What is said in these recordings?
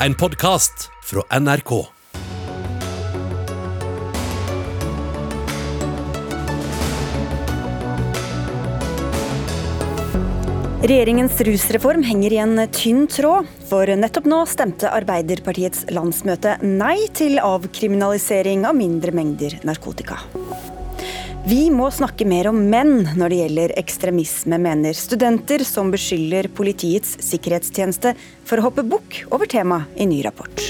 en podkast fra NRK. Regjeringens rusreform henger i en tynn tråd, for nettopp nå stemte Arbeiderpartiets landsmøte nei til avkriminalisering av mindre mengder narkotika. Vi må snakke mer om menn når det gjelder ekstremisme, mener studenter som beskylder Politiets sikkerhetstjeneste for å hoppe bukk over temaet i ny rapport.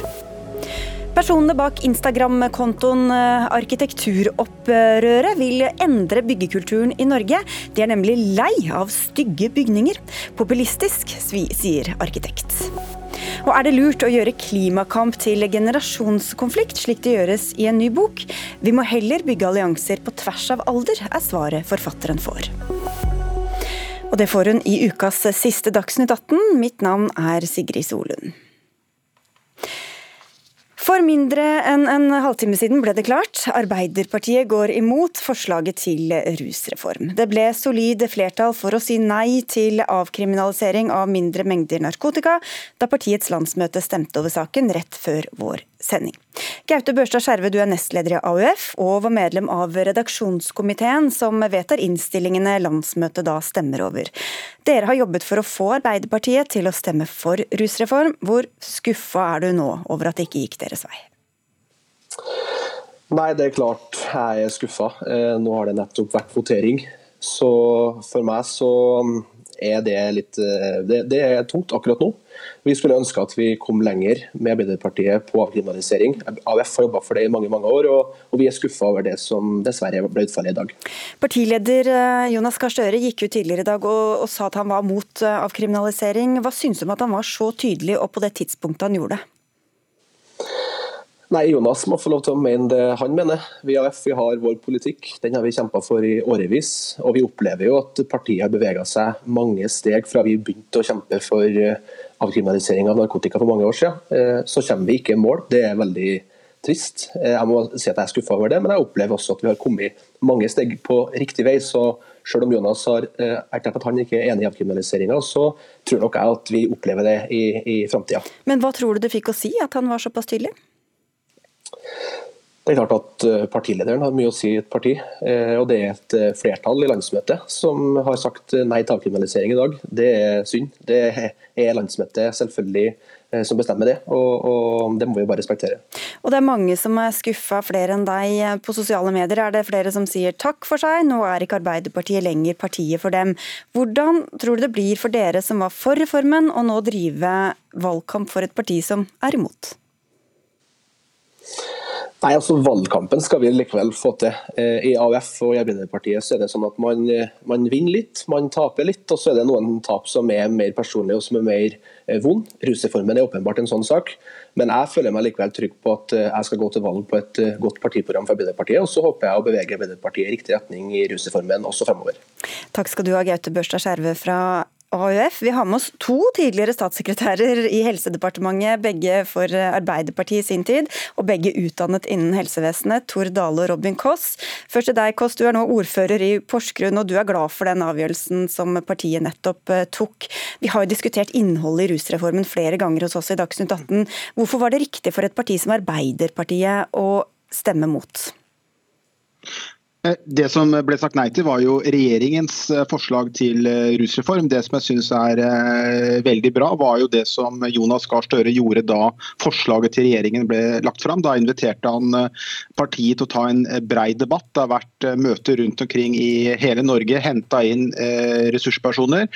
Personene bak Instagram-kontoen eh, Arkitekturopprøret vil endre byggekulturen i Norge. De er nemlig lei av stygge bygninger. Populistisk, sier arkitekt. Og er det lurt å gjøre klimakamp til generasjonskonflikt, slik det gjøres i en ny bok? Vi må heller bygge allianser på tvers av alder, er svaret forfatteren får. Og det får hun i ukas siste Dagsnytt 18. Mitt navn er Sigrid Solund. For mindre enn en halvtime siden ble det klart. Arbeiderpartiet går imot forslaget til rusreform. Det ble solid flertall for å si nei til avkriminalisering av mindre mengder narkotika, da partiets landsmøte stemte over saken rett før vår sending. Gaute Børstad Skjerve, du er nestleder i AUF og var medlem av redaksjonskomiteen som vedtar innstillingene landsmøtet da stemmer over. Dere har jobbet for å få Arbeiderpartiet til å stemme for rusreform. Hvor skuffa er du nå over at det ikke gikk deres vei? Nei, det er klart jeg er skuffa. Eh, nå har det nettopp vært votering. Så for meg så er det litt eh, det, det, er tungt akkurat nå. Vi skulle ønske at vi kom lenger med Arbeiderpartiet på avkriminalisering. AUF har jobba for det i mange mange år, og, og vi er skuffa over det som dessverre ble utfallet i dag. Partileder eh, Jonas Gahr Støre gikk ut tidligere i dag og, og, sa at han var mot eh, avkriminalisering. Hva syns du om at han var så tydelig og på det tidspunktet han gjorde det? Nei, Jonas må få lov til å mene det han mener. Vi i AF har vår politikk, den har vi kjempa for i årevis. Og vi opplever jo at partiet har bevega seg mange steg fra vi begynte å kjempe for eh, avkriminalisering av narkotika for mange år siden. Eh, så kommer vi ikke i mål. Det er veldig trist. Eh, jeg må si at jeg er skuffa over det, men jeg opplever også at vi har kommet mange steg på riktig vei. så selv om Jonas har erklært at han ikke er enig i avkriminaliseringa, så tror nok jeg at vi opplever det i, i framtida. Men hva tror du det fikk å si at han var såpass tydelig? Det er klart at eh, Partilederen har mye å si i et parti, eh, og det er et eh, flertall i landsmøtet som har sagt nei til avkriminalisering i dag. Det er synd. Det er landsmøtet selvfølgelig som bestemmer det, og, og, det må vi bare respektere. Og Det er mange som er skuffa, flere enn deg på sosiale medier. Er det flere som sier takk for seg, nå er ikke Arbeiderpartiet lenger partiet for dem. Hvordan tror du det blir for dere som var for reformen, å nå drive valgkamp for et parti som er imot? Nei, altså Valgkampen skal vi likevel få til. Eh, I AUF og i Arbeiderpartiet så er det sånn at man, eh, man, vinner litt, man taper litt. Og så er det noen tap som er mer personlige og som er mer eh, vond. Rusreformen er åpenbart en sånn sak. Men jeg føler meg likevel trygg på at jeg skal gå til valg på et godt partiprogram for Arbeiderpartiet. Og så håper jeg å bevege Arbeiderpartiet i riktig retning i rusreformen også fremover. Takk skal du ha, Gaute Børstad Skjerve fra AUF. Vi har med oss to tidligere statssekretærer i Helsedepartementet, begge for Arbeiderpartiet i sin tid, og begge utdannet innen helsevesenet, Tor Dale og Robin Koss. Først til deg, Koss. Du er nå ordfører i Porsgrunn, og du er glad for den avgjørelsen som partiet nettopp eh, tok. Vi har jo diskutert innholdet i rusreformen flere ganger hos oss i Dagsnytt 18. Hvorfor var det riktig for et parti som Arbeiderpartiet å stemme mot? Eh, det som ble sagt nei til, var jo regjeringens eh, forslag til eh, rusreform. Det som jeg syns er veldig bra, var jo det som Jonas Gahr Støre gjorde da forslaget til regjeringen ble lagt fram. Da inviterte han partiet til å ta en brei debatt. Det har vært møter rundt omkring i hele Norge, henta inn ressurspersoner.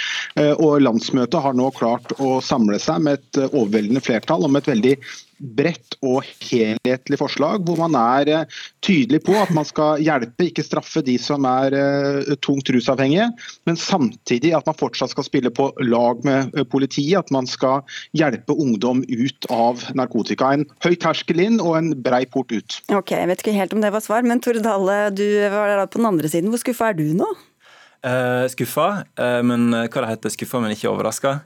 Og landsmøtet har nå klart å samle seg med et overveldende flertall om et veldig bredt og helhetlig forslag, hvor man er eh, tydelig på at man skal hjelpe, ikke straffe de som er eh, tungt rusavhengige, men samtidig at man fortsatt skal spille på lag med eh, politiet. At man skal hjelpe ungdom ut av narkotika. En høy terskel inn og en brei port ut. Ok, Jeg vet ikke helt om det var svar, men Tore Dale, du var der på den andre siden. Hvor skuffa er du nå? Uh, skuffa, uh, men hva det heter skuffa, men ikke overraska.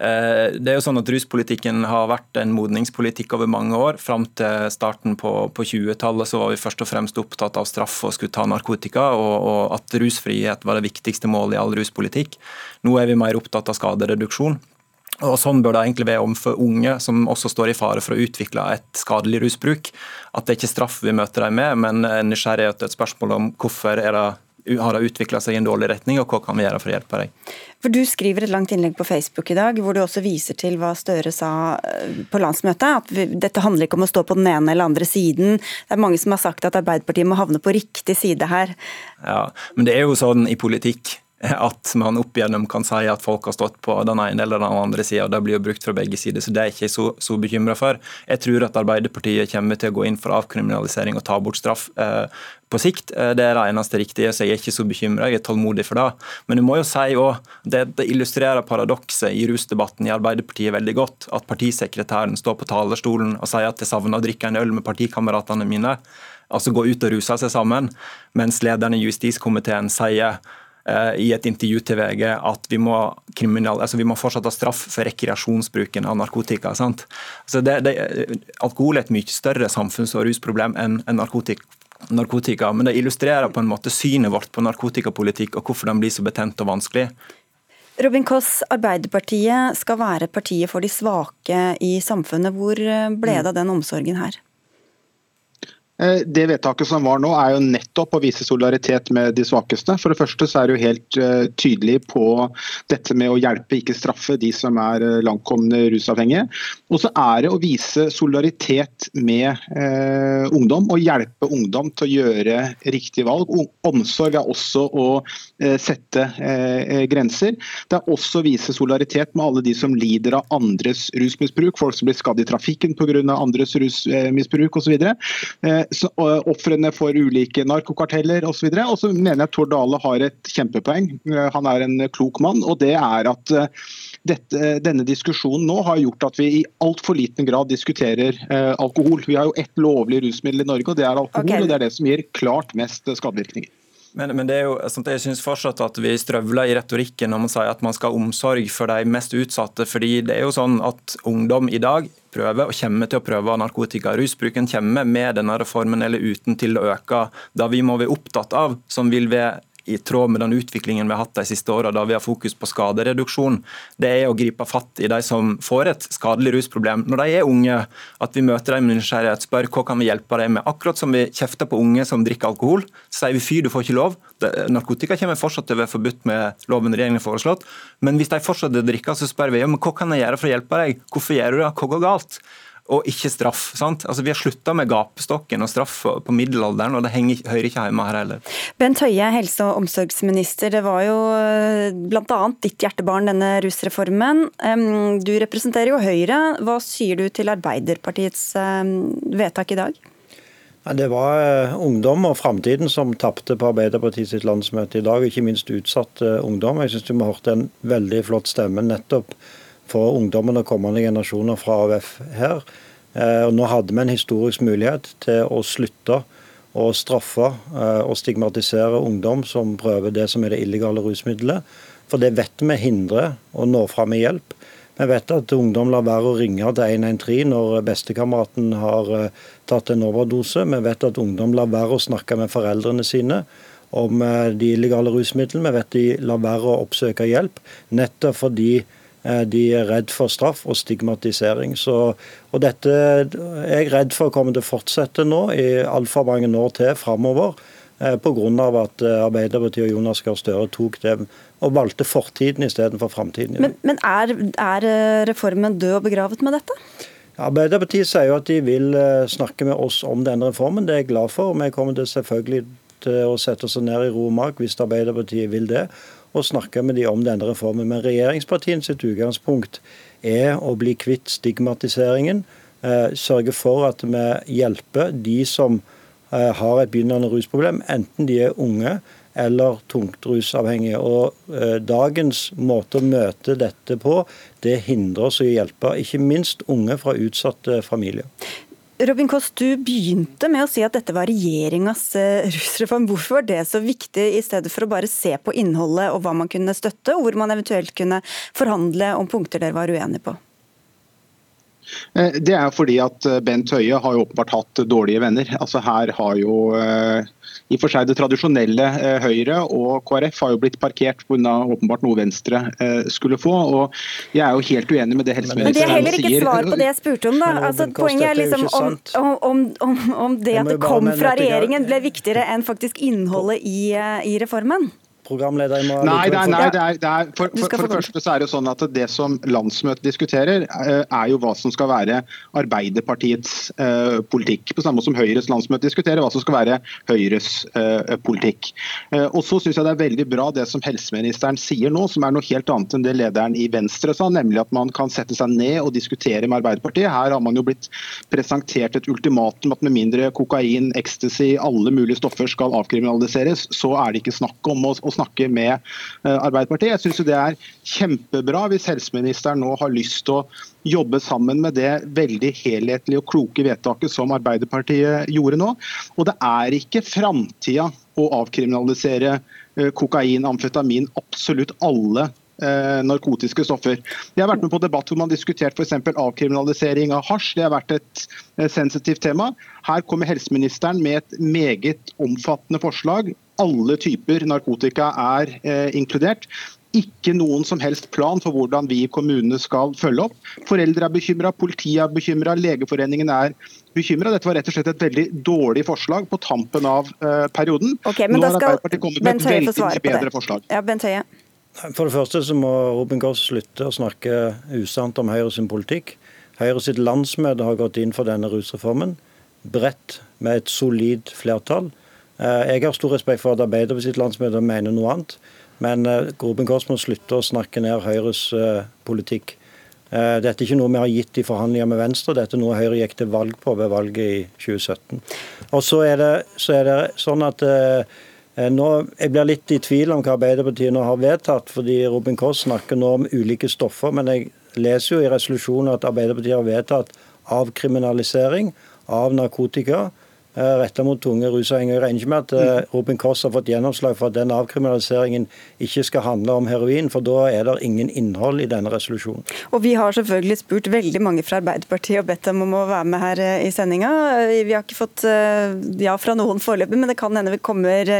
Eh, det er jo sånn at Ruspolitikken har vært en modningspolitikk over mange år. Fram til starten på, på 20-tallet så var vi først og fremst opptatt av straff og skulle ta narkotika, og, og, at rusfrihet var det viktigste målet i all ruspolitikk. Nå er vi mer opptatt av skadereduksjon. Og Sånn bør det egentlig være overfor unge som også står i fare for å utvikle et skadelig rusbruk. At det ikke er straff vi møter dem med, men nysgjerrighet og et spørsmål om hvorfor er det har det utvikla seg i en dårlig retning, og hva kan vi gjøre for å hjelpe deg? For Du skriver et langt innlegg på Facebook i dag, hvor du også viser til hva Støre sa eh, på landsmøtet. At dette handler ikke om å stå på den ene eller andre siden. Det er mange som har sagt at Arbeiderpartiet må havne på riktig side her. Ja, men det er jo sånn i politikk at man opp igjennom kan si at folk har stått på den ene eller den andre sida. Det blir jo brukt fra begge sider, så det er jeg ikke så, så bekymra for. Jeg tror at Arbeiderpartiet kommer til å gå inn for avkriminalisering og ta bort straff eh, på sikt. Eh, det er det eneste riktige, så jeg er ikke så bekymra. Jeg er tålmodig for det. Men du må jo si òg, det, det illustrerer paradokset i rusdebatten i Arbeiderpartiet veldig godt, at partisekretæren står på talerstolen og sier at jeg savner å drikke en øl med partikameratene mine. Altså gå ut og ruse seg sammen, mens lederen i justiskomiteen sier i et intervju til VG at vi må, altså vi må fortsatt ha straff for rekreasjonsbruken av narkotika. Altså det, det, alkohol er et mye større samfunns- og rusproblem enn narkotika, narkotika. Men det illustrerer på en måte synet vårt på narkotikapolitikk og hvorfor den blir så betent og vanskelig. Robin Koss, Arbeiderpartiet skal være partiet for de svake i samfunnet. Hvor ble det av den omsorgen her? Eh, det vedtaket som var nå, er jo nettopp å vise solidaritet med de svakeste. For det første så er det jo helt uh, tydelig på dette med å hjelpe, ikke straffe, de som er uh, langtkomne rusavhengige. Og så er det å vise solidaritet med eh, ungdom, og hjelpe ungdom til å gjøre riktige valg. Omsorg er også å sette grenser. Det er også å vise solidaritet med alle de som lider av andres rusmisbruk. Folk som blir skadd i trafikken pga. andres rusmisbruk osv ofrene for ulike narkokarteller osv. Og så mener jeg Tord Dale har et kjempepoeng. Eh, han er en klok mann. og det er at eh, dette, denne diskusjonen nå har gjort at vi i altfor liten grad diskuterer eh, alkohol. Vi har jo ett lovlig rusmiddel i Norge, og det er alkohol. Okay. og Det er det som gir klart mest skadevirkninger. Men, men, det er jo, sånn jeg synes fortsatt at vi strøvler i retorikken når man sier at man skal ha omsorg for de mest utsatte. fordi det er jo sånn at Ungdom i dag prøver og kommer til å prøve narkotika. Rusbruken kommer med denne reformen eller uten til å øke. Det vi må være opptatt av, som vil være i tråd med den utviklingen vi har hatt de siste årene, da vi har fokus på skadereduksjon, det er å gripe fatt i de som får et skadelig rusproblem når de er unge. At vi møter dem med nysgjerrighet, spør hva kan vi hjelpe dem med. Akkurat som vi kjefter på unge som drikker alkohol, så sier vi fy, du får ikke lov. Narkotika kommer fortsatt til å være forbudt med loven regjeringen har foreslått. Men hvis de fortsetter å drikke, så spør vi ja, men hva kan jeg gjøre for å hjelpe deg. Hvorfor gjør du det? Hva går galt? Og ikke straff. sant? Altså Vi har slutta med gapestokken og straff på middelalderen, og det henger, hører ikke hjemme her heller. Bent Høie, helse- og omsorgsminister. Det var jo eh, bl.a. ditt hjertebarn, denne rusreformen. Du representerer jo Høyre. Hva sier du til Arbeiderpartiets vedtak i dag? Det var eh, ungdom og framtiden som tapte på Arbeiderpartiet sitt landsmøte i dag, ikke minst utsatt eh, ungdom. Jeg syns vi ha hørt en veldig flott stemme nettopp for ungdommen og kommende generasjoner fra AUF her. Eh, og nå hadde vi en historisk mulighet til å slutte å straffe eh, og stigmatisere ungdom som prøver det som er det illegale rusmiddelet. For det vet vi hindrer å nå fram med hjelp. Vi vet at ungdom lar være å ringe til 113 når bestekameraten har eh, tatt en overdose. Vi vet at ungdom lar være å snakke med foreldrene sine om de illegale rusmidlene. Vi vet de lar være å oppsøke hjelp, nettopp fordi de er redd for straff og stigmatisering. Så, og dette er jeg redd for kommer til å fortsette nå i altfor mange år til framover. Eh, Pga. at eh, Arbeiderpartiet og Jonas Gahr Støre tok det og valgte fortiden istedenfor framtiden. Men, men er, er, reformen død og begravet med dette? Arbeiderpartiet sier jo at de vil snakke med oss om denne reformen. Det er jeg glad for. Vi kommer til selvfølgelig til å sette oss ned i ro og mak hvis Arbeiderpartiet vil det og snakke med de om denne reformen. Men regjeringspartiene sitt utgangspunkt er å bli kvitt stigmatiseringen. Eh, sørge for at vi hjelper de som eh, har et begynnende rusproblem, enten de er unge eller tungt rusavhengige. Og eh, Dagens måte å møte dette på, det hindrer oss i å hjelpe ikke minst unge fra utsatte familier. Robin Koss, du begynte med å si at dette var regjeringas eh, rusreform. Hvorfor var det så viktig, i stedet for å bare se på innholdet og hva man kunne støtte, og hvor man eventuelt kunne forhandle om punkter dere var uenige på? Eh, det er fordi at eh, Bent Høie har jo åpenbart hatt dårlige venner. Altså Her har jo eh, i og for seg det tradisjonelle Høyre og KrF har jo blitt parkert pga. åpenbart noe Venstre skulle få. og Jeg er jo helt uenig med det helseministeren sier. Men det er heller ikke sier. svar på det jeg spurte om. da. Altså, poenget er liksom om, om, om, om det at det kom fra regjeringen ble viktigere enn faktisk innholdet i, i reformen? Programleder må Nei, det er, nei det er, det er, for, for, for, det første så er det sånn at det som landsmøtet diskuterer, eh, er jo hva som skal være Arbeiderpartiets uh, politikk. På samme måte som Høyres landsmøte diskuterer hva som skal være Høyres uh, politikk. Uh, og så syns jeg det er veldig bra det som helseministeren sier nå, som er noe helt annet enn det lederen i Venstre sa, nemlig at man kan sette seg ned og diskutere med Arbeiderpartiet. Her har man jo blitt presentert et ultimatum at med mindre kokain, ecstasy, alle mulige stoffer skal avkriminaliseres, så er det ikke snakk om å, å snakke med eh, Arbeiderpartiet. Jeg syns det er kjempebra hvis helseministeren nå har lyst til å jobbe sammen med det veldig helhetlige og kloke vedtaket som Arbeiderpartiet gjorde nå. Og det er ikke framtida å avkriminalisere eh, kokain, amfetamin, absolutt alle eh, narkotiske stoffer. Jeg har vært med på debatt hvor man har diskutert f.eks. avkriminalisering av hasj. Det har vært et sensitivt tema. Her kommer helseministeren med et meget omfattende forslag alle typer narkotika er eh, inkludert. Ikke noen som helst plan for hvordan vi i kommunene skal følge opp. Foreldre er bekymra, politiet er bekymra, Legeforeningen er bekymra. Dette var rett og slett et veldig dårlig forslag på tampen av eh, perioden. Okay, Nå har Arbeiderpartiet kommet med et veldig bedre forslag. Ja, Bent Høie. For det første så må Robin Goss slutte å snakke usant om Høyre sin politikk. Høyre sitt landsmøte har gått inn for denne rusreformen, bredt med et solid flertall. Eh, jeg har stor respekt for at Arbeiderpartiets landsmøte mener noe annet, men eh, Groben Kors må slutte å snakke ned Høyres eh, politikk. Dette er ikke noe vi har gitt i forhandlinger med Venstre, dette er noe Høyre gikk til valg på ved valget i 2017. Og så er det, så er det sånn at nå, Jeg blir litt i tvil om hva Arbeiderpartiet nå har vedtatt, fordi Robin Kors snakker nå om ulike stoffer. Men jeg leser jo i resolusjonen at Arbeiderpartiet har vedtatt avkriminalisering av narkotika Eh, retta mot tunge rusavhengige. Jeg regner ikke med at uh, Robin Koss har fått gjennomslag for at den avkriminaliseringen ikke skal handle om heroin, for da er det ingen innhold i denne resolusjonen. Og Vi har selvfølgelig spurt veldig mange fra Arbeiderpartiet og bedt dem om å være med her i sendinga. Vi har ikke fått ja fra noen foreløpig, men det kan hende vi kommer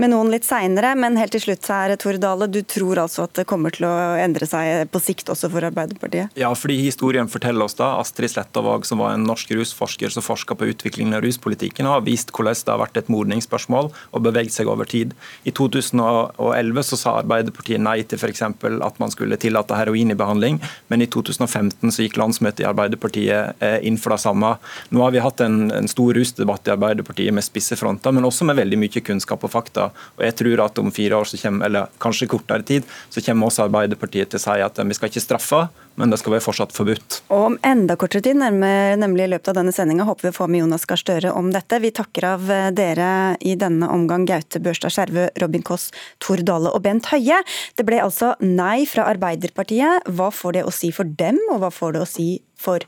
med noen litt seinere. Men helt til slutt her, Tore Dale, du tror altså at det kommer til å endre seg på sikt også for Arbeiderpartiet? Ja, fordi historien forteller oss da Astrid Slettavag, som var en norsk rusforsker som forska på utviklingen av ruspolitikk, politikken har vist hvordan det har vært et modningsspørsmål og beveget seg over tid. I 2011 så sa Arbeiderpartiet nei til f.eks. at man skulle tillate heroin i behandling, men i 2015 så gikk landsmøtet i Arbeiderpartiet eh, inn for det samme. Nå har vi hatt en, en stor rusdebatt i Arbeiderpartiet med spisse fronter, men også med veldig mye kunnskap og fakta. Og jeg tror at om fire år, så kommer, eller kanskje kortere tid, så kommer også Arbeiderpartiet til å si at vi skal ikke straffe, men det skal være fortsatt forbudt. Og om enda kortere tid, nemlig i løpet av denne sendinga, håper vi å få med Jonas Gahr Støre om dette. Vi takker av eh, dere i denne omgang, Gaute Børstad Skjervø, Robin Koss, Tor Dale og Bent Høie. Det ble altså nei fra Arbeiderpartiet. Hva får det å si for dem, og hva får det å si for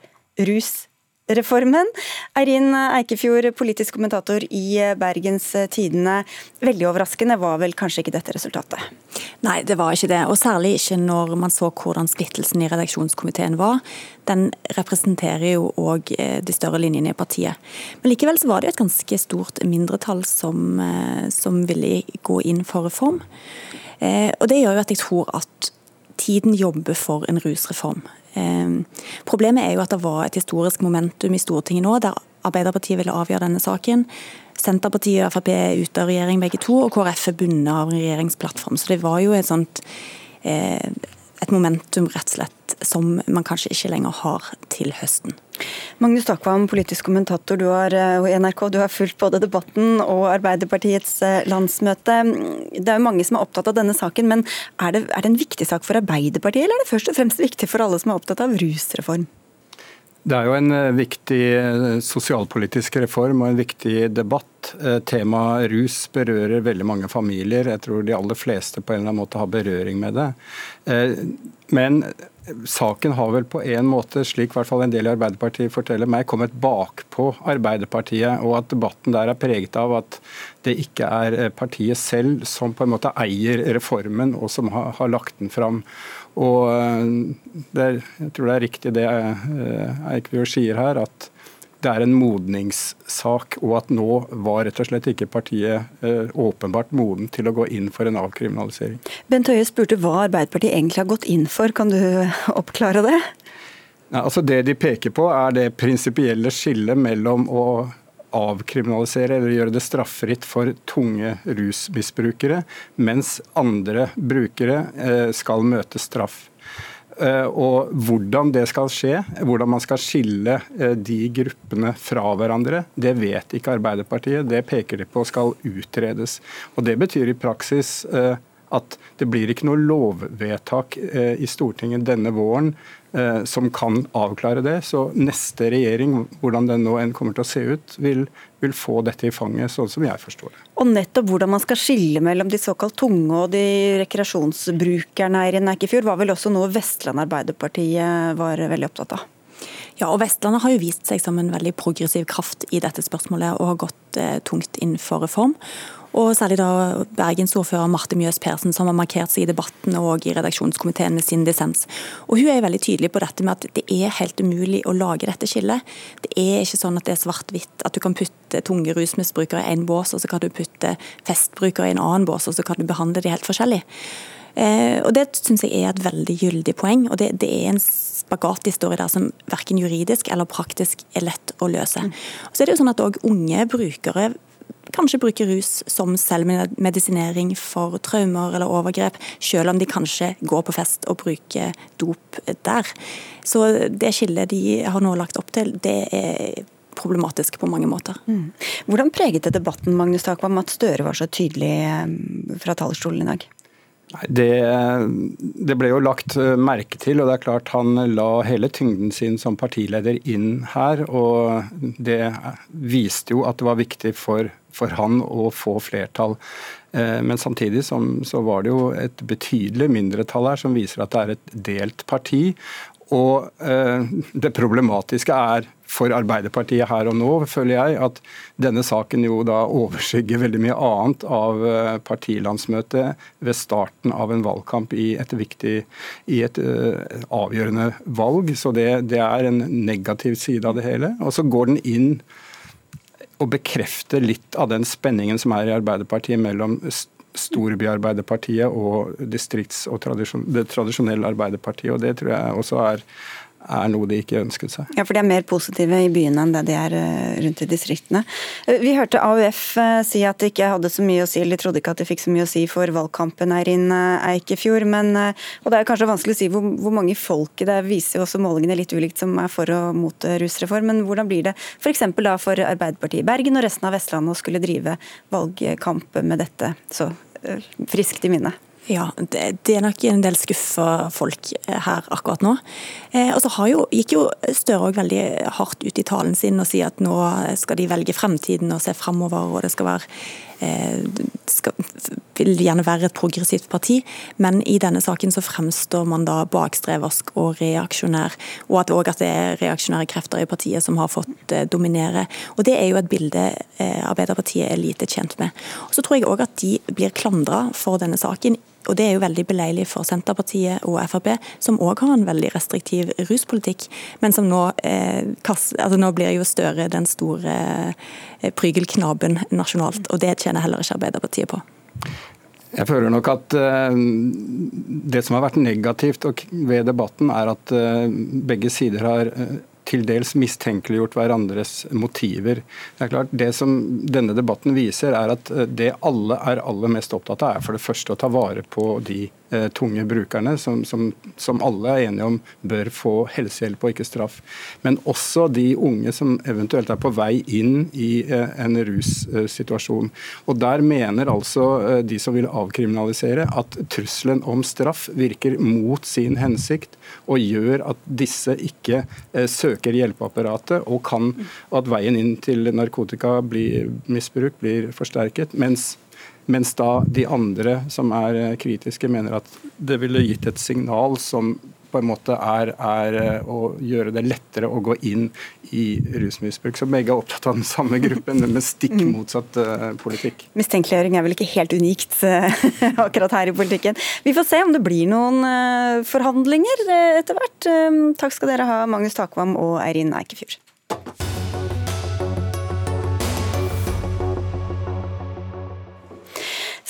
rus? Reformen. Eirin Eikefjord, politisk kommentator i Bergens Tidende. Veldig overraskende var vel kanskje ikke dette resultatet? Nei, det var ikke det. Og særlig ikke når man så hvordan splittelsen i redaksjonskomiteen var. Den representerer jo òg eh, de større linjene i partiet. Men likevel så var det et ganske stort mindretall som, eh, som ville gå inn for reform. Eh, og det gjør jo at jeg tror at tiden jobber for en rusreform. Ehm, problemet er jo at det var et historisk momentum i Stortinget nå, der Arbeiderpartiet ville avgjøre denne saken. Senterpartiet og Frp er ute av regjering begge to, og KrF er bundet av regjeringsplattform. Så det var jo et sånt eh, et momentum rett og slett som man kanskje ikke lenger har til høsten. Magnus Takvam, politisk kommentator du har, og NRK. Du har fulgt både debatten og Arbeiderpartiets eh, landsmøte. Det er jo mange som er opptatt av denne saken, men er det, er det en viktig sak for Arbeiderpartiet, eller er det først og fremst viktig for alle som er opptatt av rusreform? Det er jo en eh, viktig sosialpolitisk reform og en viktig debatt. Temaet rus berører veldig mange familier. Jeg tror de aller fleste på en eller annen måte har berøring med det. Men saken har vel på en måte, slik hvert fall en del i Arbeiderpartiet forteller meg, kommet bakpå Arbeiderpartiet, og at debatten der er preget av at det ikke er partiet selv som på en måte eier reformen og som har, har lagt den fram. Og er, Jeg tror det er riktig det Eikvjord sier her, at det er en modningssak, og at nå var rett og slett ikke partiet eh, åpenbart moden til å gå inn for en avkriminalisering. Bent Høie spurte hva Arbeiderpartiet egentlig har gått inn for, kan du oppklare det? Ja, altså det de peker på er det prinsipielle skillet mellom å avkriminalisere eller gjøre det straffritt for tunge rusmisbrukere, mens andre brukere eh, skal møte straff. Eh, og hvordan det skal skje, hvordan man skal skille eh, de gruppene fra hverandre, det vet ikke Arbeiderpartiet. Det peker de på skal utredes. Og Det betyr i praksis eh, at det blir ikke noe lovvedtak i Stortinget denne våren som kan avklare det. Så neste regjering, hvordan den nå enn kommer til å se ut, vil, vil, få dette i fanget, sånn som jeg forstår det. Og nettopp hvordan man skal skille mellom de såkalt tunge og de rekreasjonsbrukerne her i Eikefjord, var vel også noe Vestland Arbeiderpartiet var veldig opptatt av? Ja, og Vestlandet har jo vist seg som en veldig progressiv kraft i dette spørsmålet, og har gått eh, tungt inn for reform. Og særlig da bergensordfører Marte Mjøs Persen, som har markert seg i debatten og i redaksjonskomiteen med sin dissens. Og Hun er veldig tydelig på dette med at det er helt umulig å lage dette skillet. Det er ikke sånn at det er svart-hvitt, at du kan putte tunge rusmisbrukere i én bås, og så kan du putte festbrukere i en annen bås, og så kan du behandle de helt forskjellig. Eh, og Det syns jeg er et veldig gyldig poeng. og det, det er en spagat de står i der som verken juridisk eller praktisk er lett å løse. Mm. så er det jo sånn at også Unge brukere kanskje bruker rus som selvmedisinering for traumer eller overgrep, selv om de kanskje går på fest og bruker dop der. Så det skillet de har nå lagt opp til, det er problematisk på mange måter. Mm. Hvordan preget det debatten Magnus Takvam, at Støre var så tydelig eh, fra talerstolen i dag? Det, det, ble jo lagt eh, merke til, og det er klart han la hele tyngden sin som partileder inn her. Og det viste jo at det var viktig for, for han å få flertall. Eh, men samtidig som, så var det jo et betydelig mindretall her som viser at det er et delt parti. Og eh, det problematiske er for Arbeiderpartiet her og nå, føler jeg, at denne saken jo da overskygger veldig mye annet av eh, partilandsmøtet ved starten av en valgkamp i et viktig, i et uh, avgjørende valg. Så det, det, er en negativ side av det hele. Og så går den inn og bekrefter litt av den spenningen som er i Arbeiderpartiet mellom storbyarbeiderpartiet og distrikts- og tradisjon, det tradisjonelle Arbeiderpartiet. og Det tror jeg også er er noe de ikke ønsket seg. Ja, For de er mer positive i byene enn det de er eh, rundt i distriktene. Eh, vi hørte AUF eh, si at det ikke hadde så mye å si, eller trodde ikke at det fikk så mye å si for valgkampen inne Eikefjord. Men, og det er kanskje vanskelig å si hvor, hvor mange folk det viser jo også målingene litt ulikt som er for og mot rusreform. Men hvordan blir det f.eks. da for Arbeiderpartiet i Bergen og resten av Vestlandet å skulle drive valgkamp med dette så friskt i minne? Ja, det, er nok en del skuffa folk eh, her akkurat nå. Eh, og så gikk jo Støre òg veldig hardt ut i talen sin og sier at nå skal de velge fremtiden og se fremover, og det skal være eh, skal, vil gjerne være et progressivt parti, men i denne saken så fremstår man da bakstreversk og reaksjonær, og at, også at det er reaksjonære krefter i partiet som har fått dominere. Og Det er jo et bilde Arbeiderpartiet er lite tjent med. Og Så tror jeg òg at de blir klandra for denne saken og Det er jo veldig beleilig for Senterpartiet og Frp, som òg har en veldig restriktiv ruspolitikk, men som nå, eh, altså nå blir jo Støre den store eh, prygelknaben nasjonalt. og Det tjener heller ikke Arbeiderpartiet på. Jeg føler nok at uh, det som har vært negativt ved debatten, er at uh, begge sider har uh, til dels mistenkeliggjort hverandres motiver. Det er klart, det som denne debatten viser, er at det alle er aller mest opptatt av, er for det første å ta vare på de Eh, tunge brukerne, som, som, som, alle er enige om bør få helsehjelp og ikke straff. Men også de unge som eventuelt er på vei inn i eh, en russituasjon. Og Der mener altså eh, de som vil avkriminalisere at trusselen om straff virker mot sin hensikt og gjør at disse ikke søker hjelpeapparatet, og kan, at veien inn til narkotikamisbruk blir forsterket. mens mens da de andre som er kritiske, mener at det ville gitt et signal som på en måte er, er, eh, å gjøre det lettere å gå inn i rusmisbruk. Så begge er opptatt av den samme gruppen, men med stikk mm. motsatt uh, politikk. Mistenkeliggjøring er vel ikke helt unikt akkurat her i politikken. Vi får se om det blir noen uh, forhandlinger etter hvert. takk skal dere ha, Magnus Takvam og Eirin Eikefjord.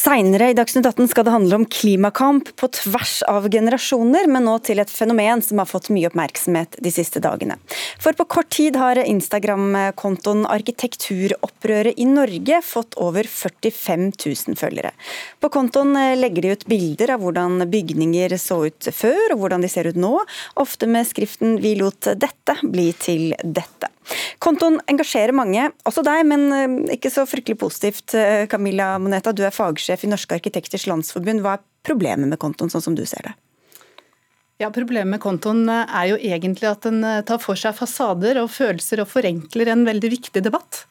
Seinere i Dagsnytt 18 skal det handle om klimakamp på tvers av generasjoner, men nå til et fenomen som har fått mye oppmerksomhet de siste dagene. For på kort tid har Instagram-kontoen Arkitekturopprøret i Norge fått over 45 000 følgere. På kontoen legger de ut bilder av hvordan bygninger så ut før, og hvordan de ser ut nå, ofte med skriften 'Vi lot dette bli til dette'. Kontoen engasjerer mange, også deg, men eh, ikke så fryktelig positivt. Eh, Camilla Moneta, du er fagsjef i Norske arkitekters landsforbund. Hva er problemet med kontoen, sånn som du ser det? Ja, Problemet med kontoen eh, er jo egentlig at den tar for seg fasader og følelser og forenkler en veldig viktig debatt.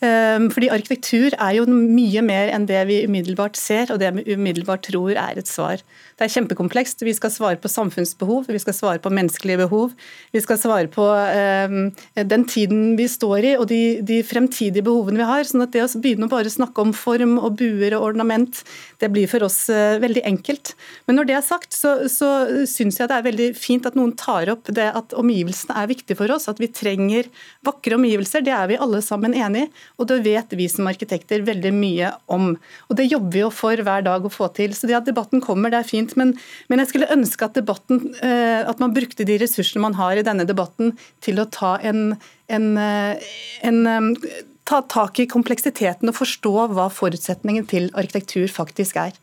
Ehm, fordi arkitektur er jo mye mer enn det vi umiddelbart ser, og det vi umiddelbart tror er et svar. Det er kjempekomplekst. Vi skal svare på samfunnsbehov, vi skal svare på menneskelige behov. Vi skal svare på um, den tiden vi står i og de, de, fremtidige behovene vi har. sånn at det å begynne å bare snakke om form og buer og ornament, det blir for oss uh, veldig enkelt. Men når det er sagt, så, så syns jeg det er veldig fint at noen tar opp det at omgivelsene er viktige for oss. At vi trenger vakre omgivelser. Det er vi alle sammen enig i. Og det vet vi som arkitekter veldig mye om. Og det jobber vi jo for hver dag å få til. Så det at debatten kommer, det er fint. Men, men jeg skulle ønske at debatten, eh, at man brukte de ressursene man har i denne debatten til å ta en, en, eh, en eh, ta tak i kompleksiteten og forstå hva forutsetningen til arkitektur faktisk er.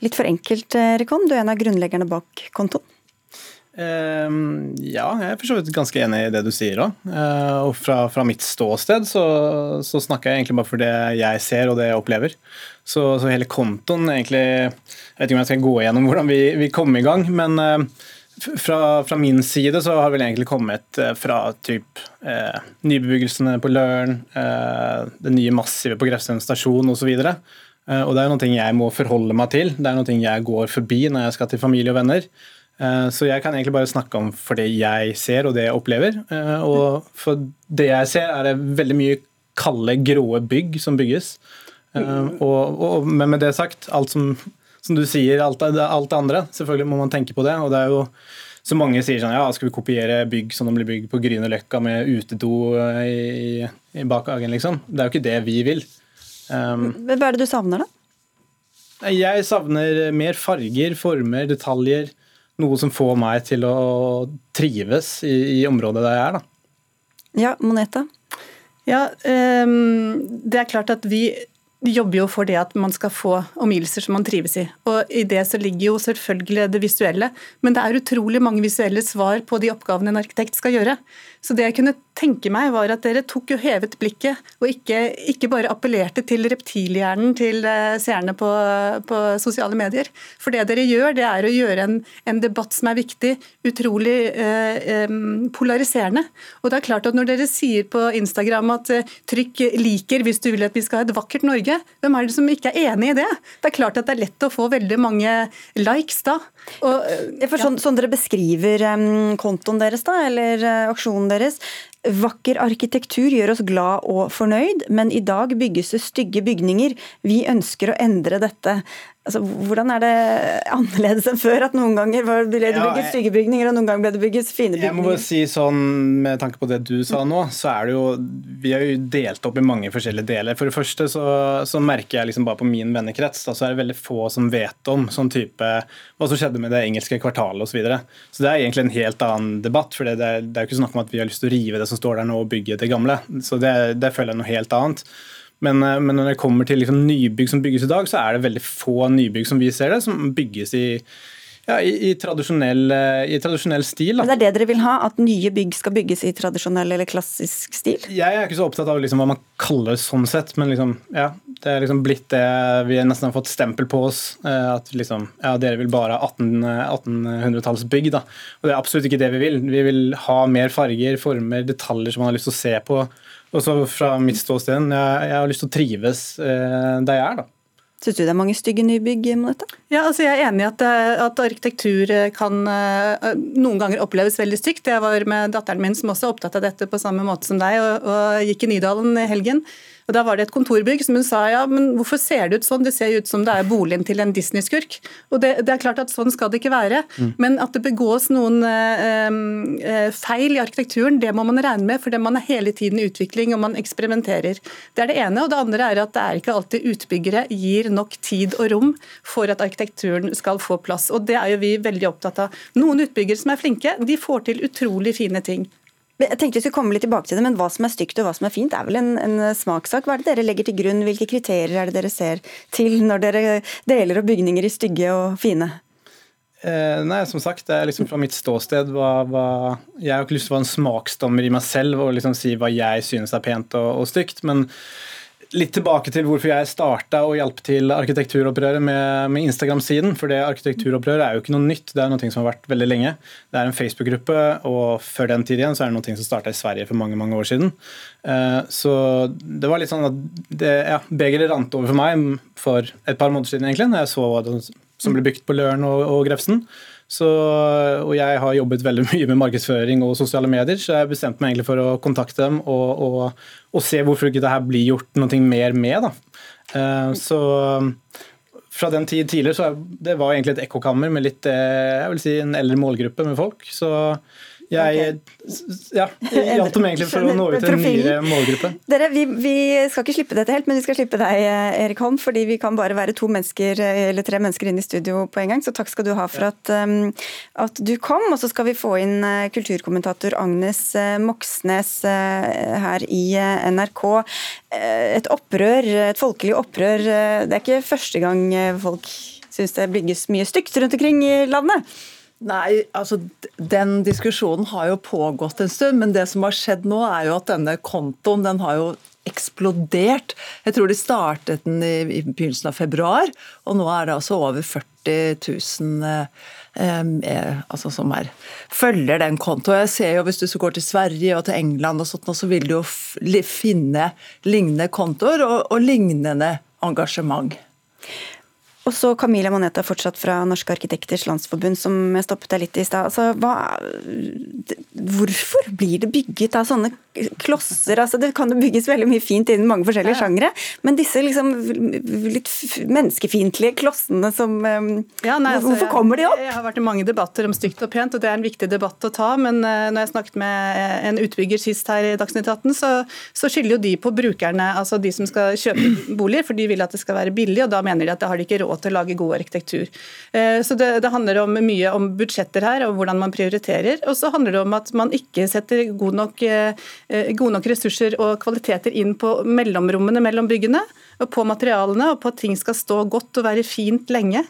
Litt for enkelt, Rekon. Du er en av grunnleggerne bak kontoen. Uh, ja, jeg er for så vidt ganske enig i det du sier òg. Uh, og fra, fra, mitt ståsted så, så, snakker jeg egentlig bare for det jeg ser og det jeg opplever. Så, så hele kontoen egentlig Jeg vet ikke om jeg skal gå igjennom hvordan vi, vi kom i gang, men uh, fra, fra, min side så har vel egentlig kommet eh, fra typ eh, nybebyggelsene på Løren, det nye massive på Grefsen stasjon osv. Og, og det er noe jeg må forholde meg til. Det er noe jeg går forbi når jeg skal til familie og venner. Eh, så jeg kan egentlig bare snakke om for det jeg ser og det jeg opplever. Eh, og for det jeg ser, er det veldig mye kalde, gråe bygg som bygges. Eh, og, og, men med det sagt, alt som, som du sier, alt, alt det andre, selvfølgelig må man tenke på det. og det er jo så mange sier sånn ja, skal vi kopiere bygg som de blir bygd på Grünerløkka med utedo i, i bakhagen, liksom. Det er jo ikke det vi vil. Um, Hva er det du savner, da? Jeg savner mer farger, former, detaljer noe som får meg til å trives i, i området der jeg er. Da. Ja, Moneta? Ja, um, det er klart at vi jobber jo for det at man skal få omgivelser som man trives i. Og I det så ligger jo selvfølgelig det visuelle, men det er utrolig mange visuelle svar på de oppgavene en arkitekt skal gjøre. Så det jeg kunne tenke meg var at dere tok jo hevet blikket, og ikke, ikke bare appellerte til reptilhjernen til eh, seerne på, på, sosiale medier. For det dere gjør, det er å gjøre en, en debatt som er viktig, utrolig eh, polariserende. Og det er klart at når dere sier på Instagram at eh, trykk 'liker' hvis du vil at vi skal ha et vakkert Norge, hvem er det som ikke er enig i det? Det er klart at det er lett å få veldig mange likes da. Og, for sånn, sånn, dere beskriver kontoen deres, da, eller uh, aksjonen deres. Vakker arkitektur gjør oss glad og fornøyd, men i dag bygges det stygge bygninger. Vi ønsker å endre dette. Altså, hvordan er det annerledes enn før? At noen ganger ble det bygget stygge bygninger, og noen ganger ble det bygget fine bygninger? Jeg må bare si sånn, Med tanke på det du sa nå, så er det jo Vi har jo delt opp i mange forskjellige deler. For det første så, så merker jeg liksom bare på min vennekrets da, så er det veldig få som vet om sånn type hva som skjedde med det engelske kvartalet osv. Så, videre. så det er egentlig en helt annen debatt. For det er, det er jo ikke snakk om at vi har lyst til å rive det som står der nå og bygger det gamle. Så det, det føler jeg noe helt annet. Men, eh, men, når det kommer til liksom nybygg som bygges i dag, så er det veldig få nybygg som vi ser det, som bygges i, ja, i, i, tradisjonell, eh, i tradisjonell, stil. Da. Men Det er det dere vil ha? At nye bygg skal bygges i tradisjonell eller klassisk stil? Jeg er ikke så opptatt av liksom hva man kaller sånn sett, men liksom, ja, det er liksom blitt det vi nesten har fått stempel på oss. Eh, at liksom, ja, dere vil bare ha 1800-tallsbygg. 1800 Og det er absolutt ikke det vi vil. Vi vil ha mer farger, former, detaljer som man har lyst til å se på og så fra mitt ståsted, jeg, jeg, har lyst til å trives eh, der jeg er, da. Syns du det er mange stygge nybygg, Monette? Ja, altså jeg er enig i at, eh, at, arkitektur kan noen ganger oppleves veldig stygt. Jeg var med datteren min som også er opptatt av dette på samme måte som deg, og, og gikk i Nydalen i helgen. Og Da var det et kontorbygg som hun sa ja, men hvorfor ser det ut sånn, det ser ut som det er boligen til en Disney-skurk. Og det, det, er klart at Sånn skal det ikke være. Mm. Men at det begås noen eh, eh, feil i arkitekturen, det må man regne med, for man er hele tiden i utvikling og man eksperimenterer. Det er det ene. Og det andre er at det er ikke alltid utbyggere gir nok tid og rom for at arkitekturen skal få plass. Og det er jo vi veldig opptatt av. Noen utbyggere som er flinke, de får til utrolig fine ting. Jeg tenkte vi skulle komme litt tilbake til det, men Hva som er stygt og hva som er fint, er vel en, en smakssak. Hva er det dere legger til grunn? Hvilke kriterier er det dere ser til når dere deler opp bygninger i stygge og fine? Eh, nei, som sagt, det er liksom fra mitt ståsted hva, hva, Jeg har ikke lyst til å være en smaksdommer i meg selv og liksom si hva jeg synes er pent og, og stygt. men litt tilbake til hvorfor jeg starta og hjalp til arkitekturopprøret med, med Instagram-siden. For det arkitekturopprøret er jo ikke noe nytt, det er noe som har vært veldig lenge. Det er en Facebook-gruppe, og før den tid igjen så er det noe som starta i Sverige for mange mange år siden. Eh, så det var litt sånn at det, ja, begeret rant over for meg for et par måneder siden, egentlig, når jeg så hva som ble bygd på Løren og, og Grefsen. Så, og jeg har jobbet veldig mye med markedsføring og sosiale medier, så jeg bestemte meg egentlig for å kontakte dem og, og, og se hvorfor ikke det her blir gjort noe mer med. Da. Eh, så fra den tid tidligere så det var egentlig et ekkokammer med litt eh, jeg vil si, en eldre målgruppe med folk. Så jeg ja, hjalp dem egentlig for å nå ut til en nyere målgruppe. Dere, vi, vi, skal ikke slippe dette helt, men vi skal slippe deg, Erik Holm. Fordi vi kan bare være to mennesker eller tre mennesker inn i studio på en gang. Så takk skal du ha for at, um, at du kom. Og så skal vi få inn uh, kulturkommentator Agnes Moxnes her i NRK. Et opprør, et folkelig opprør. Det er ikke første gang folk syns det bygges mye stygt rundt omkring i landet? Nei, altså Den diskusjonen har jo pågått en stund, men det som har skjedd nå, er jo at denne kontoen den har jo eksplodert. Jeg tror de startet den i, i begynnelsen av februar, og nå er det altså over 40 000 eh, eh, altså som er, følger den kontoen. Jeg ser jo Hvis du går til Sverige og til England, og sånt, så vil du jo finne lignende kontoer og, og lignende engasjement. Og så Camilla Moneta, fortsatt fra Norske arkitekters landsforbund, som jeg stoppet deg litt i stad. Altså, hvorfor blir det bygget av sånne klosser? Altså, det kan jo bygges veldig mye fint innen mange forskjellige ja. sjangre, men disse liksom, litt menneskefiendtlige klossene som ja, nei, altså, Hvorfor kommer de opp? Jeg, jeg har vært i mange debatter om stygt og pent, og det er en viktig debatt å ta. Men uh, når jeg snakket med en utbygger sist her i Dagsnytt 18, så, så skylder jo de på brukerne, altså de som skal kjøpe boliger, for de vil at det skal være billig, og da mener de at det har de ikke råd til å lage god arkitektur. Eh, så det, det, handler om mye om budsjetter her, og hvordan man prioriterer. Og så handler det om at man ikke setter gode nok, god nok ressurser og kvaliteter inn på mellomrommene mellom byggene, og på materialene, og på at ting skal stå godt og være fint lenge.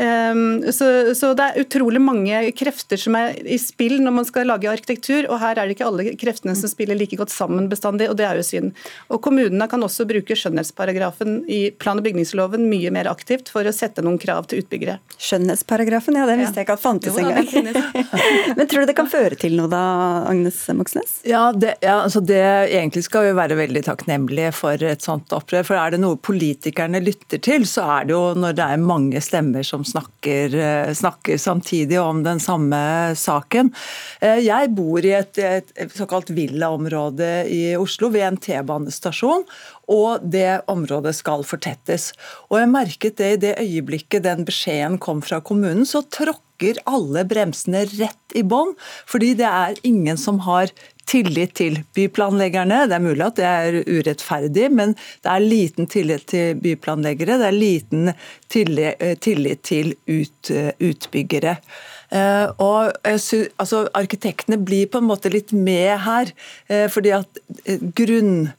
Ehm, så, så, det er utrolig mange krefter som er i spill når man skal lage arkitektur, og her er det ikke alle kreftene som spiller like godt sammen bestandig, og det er jo synd. Og Kommunene kan også bruke skjønnhetsparagrafen i plan- og bygningsloven mye mer aktivt for å sette noen krav til utbyggere. Skjønnhetsparagrafen, ja, den visste jeg ikke at fantes engang. Men tror du det kan føre til noe da, Agnes Moxnes? Ja, det, ja, altså det egentlig skal vi være veldig takknemlige for et sånt opprør. For er det noe politikerne lytter til, så er det jo når det er mange stemmer som snakker, eh, snakker, samtidig om den samme saken. Eh, jeg bor i et, et såkalt villaområde i Oslo, ved en T-banestasjon. Og det området skal fortettes. Og jeg merket det i det øyeblikket den beskjeden kom fra kommunen, så tråkker alle bremsene rett i bånn. Fordi det er ingen som har tillit til byplanleggerne. Det er mulig at det er urettferdig, men det er liten tillit til byplanleggere. Det er liten tillit til ut, utbyggere. Eh, og synes, altså, Arkitektene blir på en måte litt med her, eh, fordi at eh, grunn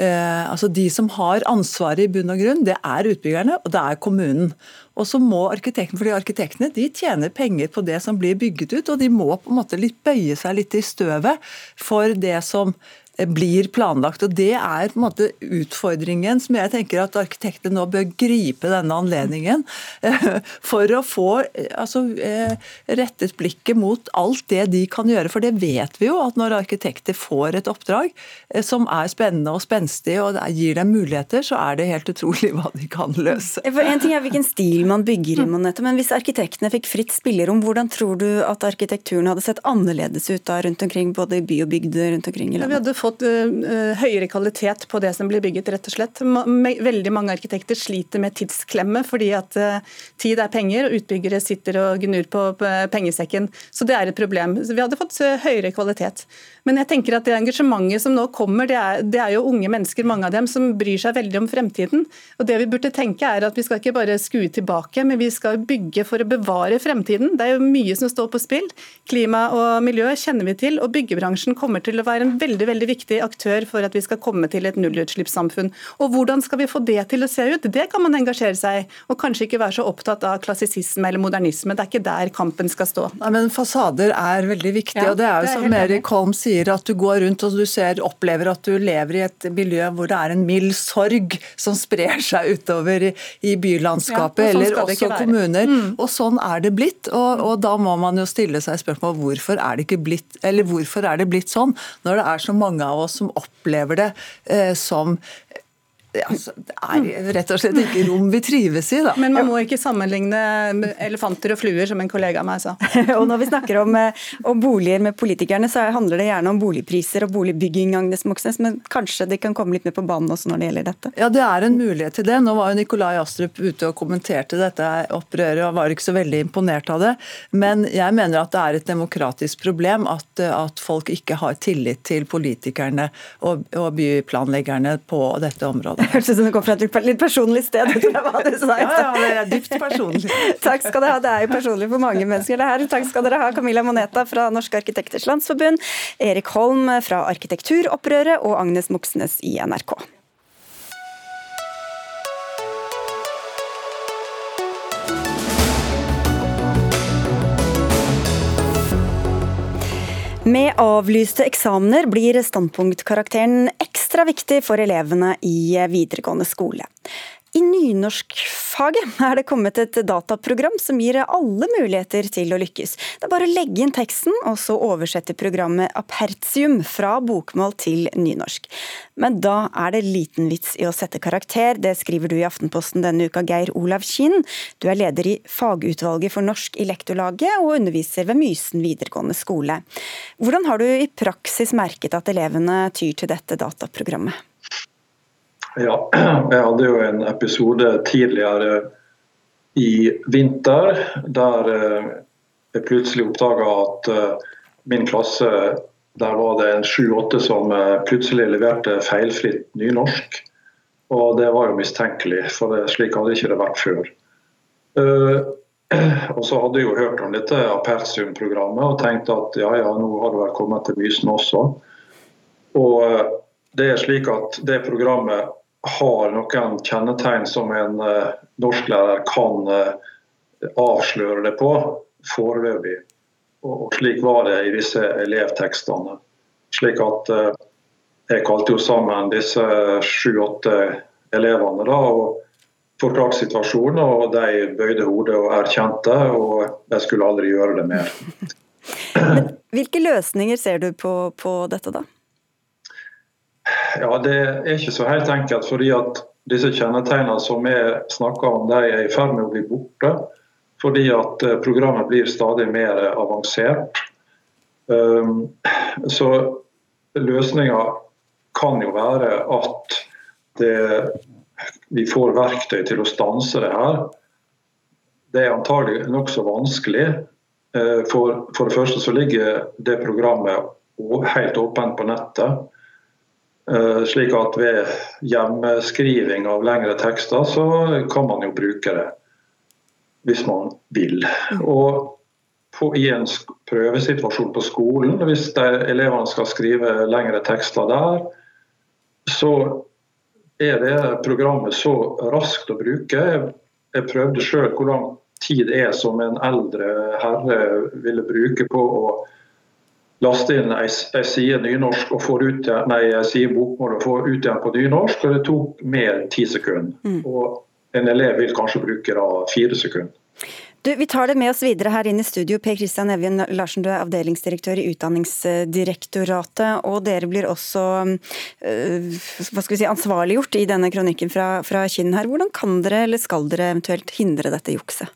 Eh, altså De som har ansvaret i bunn og grunn, det er utbyggerne og det er kommunen. Og så må arkitektene, fordi Arkitektene de tjener penger på det som blir bygget ut, og de må på en måte litt bøye seg litt i støvet for det som blir planlagt. og Det er på en måte utfordringen som jeg tenker at arkitektene nå bør gripe denne anledningen for å få altså, rettet blikket mot alt det de kan gjøre. For det vet vi jo, at når arkitekter får et oppdrag som er spennende og spenstig og gir dem muligheter, så er det helt utrolig hva de kan løse. For en ting er hvilken stil man bygger i, Monette, men hvis arkitektene fikk fritt spillerom, hvordan tror du at arkitekturen hadde sett annerledes ut da rundt omkring, både i by og bygd rundt omkring i landet? Ja, vi hadde fått uh, høyere kvalitet på det som blir bygget, rett og slett. Veldig mange arkitekter sliter med tidsklemme fordi at uh, tid er penger, og utbyggere sitter og gnur på pengesekken. Så det er et problem. Vi hadde fått høyere kvalitet. Men jeg tenker at det engasjementet som nå kommer, det er, det er, jo unge mennesker, mange av dem, som bryr seg veldig om fremtiden. Og det vi burde tenke er at Vi skal ikke bare skue tilbake, men vi skal bygge for å bevare fremtiden. Det er jo mye som står på spill. Klima og miljø kjenner vi til, og byggebransjen kommer til å være en veldig veldig viktig aktør for at vi skal komme til et nullutslippssamfunn. Og Hvordan skal vi få det til å se ut? Det kan man engasjere seg i, og kanskje ikke være så opptatt av klassisisme eller modernisme. Det er ikke der kampen skal stå. Nei, men Fasader er veldig viktig, ja, og det er jo som Erik Holm sier at du går rundt og du ser, opplever at du lever i et miljø hvor det er en mild sorg som sprer seg utover i, i bylandskapet, ja, sånn eller også kommuner. Mm. Og sånn er det blitt. Og, og, da må man jo stille seg spørsmål hvorfor er det ikke blitt, eller hvorfor er det blitt sånn, når det er så mange av oss som opplever det eh, som Altså, det er rett og slett ikke rom vi trives i, da. Men man må ikke sammenligne elefanter og fluer, som en kollega av meg sa. og når vi snakker om, eh, om, boliger med politikerne, så handler det gjerne om boligpriser og boligbygging, Agnes Moxnes, men kanskje de kan komme litt mer på banen også når det gjelder dette? Ja, det er en mulighet til det. Nå var jo Nikolai Astrup ute og kommenterte dette opprøret og var ikke så veldig imponert av det. Men jeg mener at det er et demokratisk problem at, at folk ikke har tillit til politikerne og, og byplanleggerne på dette området. Det hørtes ut som du kom fra et litt personlig sted. hva du sa. Ja, ja, det er dypt personlig. Takk skal dere ha. Det er jo personlig for mange mennesker, det her. Takk skal dere ha, Camilla Moneta fra Norske arkitekters landsforbund, Erik Holm fra Arkitekturopprøret og Agnes Moxnes i NRK. Med avlyste eksamener blir standpunktkarakteren ekstra viktig for elevene i videregående skole. I nynorskfaget er det kommet et dataprogram som gir alle muligheter til å lykkes. Det er bare å legge inn teksten, og så oversette programmet Apertium fra bokmål til nynorsk. Men da er det liten vits i å sette karakter, det skriver du i Aftenposten denne uka, Geir Olav Kinn. Du er leder i fagutvalget for norsk i Lektorlaget og underviser ved Mysen videregående skole. Hvordan har du i praksis merket at elevene tyr til dette dataprogrammet? Ja, jeg hadde jo en episode tidligere i vinter der eh, jeg plutselig oppdaga at eh, min klasse der var det en sju-åtte som eh, plutselig leverte feilfritt nynorsk. Og det var jo mistenkelig, for slik hadde ikke det vært før. og så hadde jeg jo hørt om dette Apertium-programmet og tenkte at ja, ja, nå har det vel kommet til Mysen også. Og det er slik at det programmet har noen kjennetegn som en uh, norsklærer kan uh, avsløre det på foreløpig. Og, slik var det i disse elevtekstene. Slik at uh, jeg kalte jo sammen disse sju-åtte elevene da, og forklarte situasjonen. Og de bøyde hodet og erkjente, og de skulle aldri gjøre det mer. Men hvilke løsninger ser du på, på dette, da? Ja, Det er ikke så helt enkelt. fordi at disse kjennetegnene som vi snakker om, de er i ferd med å bli borte. Fordi at eh, programmet blir stadig mer avansert. Um, så løsninga kan jo være at det, vi får verktøy til å stanse det her. Det er antagelig nokså vanskelig. Eh, for, for det første så ligger det programmet helt åpent på nettet. Eh, slik at ved hjemmeskriving av lengre tekster, så kan man jo bruke det hvis man vil. Og på, I en prøvesituasjon på skolen, hvis elevene skal skrive lengre tekster der, så er det programmet så raskt å bruke. Jeg prøvde sjøl hvor lang tid det er som en eldre herre ville bruke på å laste inn ei, side nynorsk og få ut, nei, side bokmål og få ut igjen på nynorsk, og det tok mer enn ti sekunder. Mm. Og en elev vil kanskje bruke da fire sekunder. Du, vi tar det med oss videre her inn i studio. Per Kristian Evjen Larsen, du er avdelingsdirektør i Utdanningsdirektoratet. Og dere blir også øh, hva skal vi si, ansvarliggjort i denne kronikken fra, fra Kinn her. Hvordan kan dere, eller skal dere eventuelt hindre dette jukset?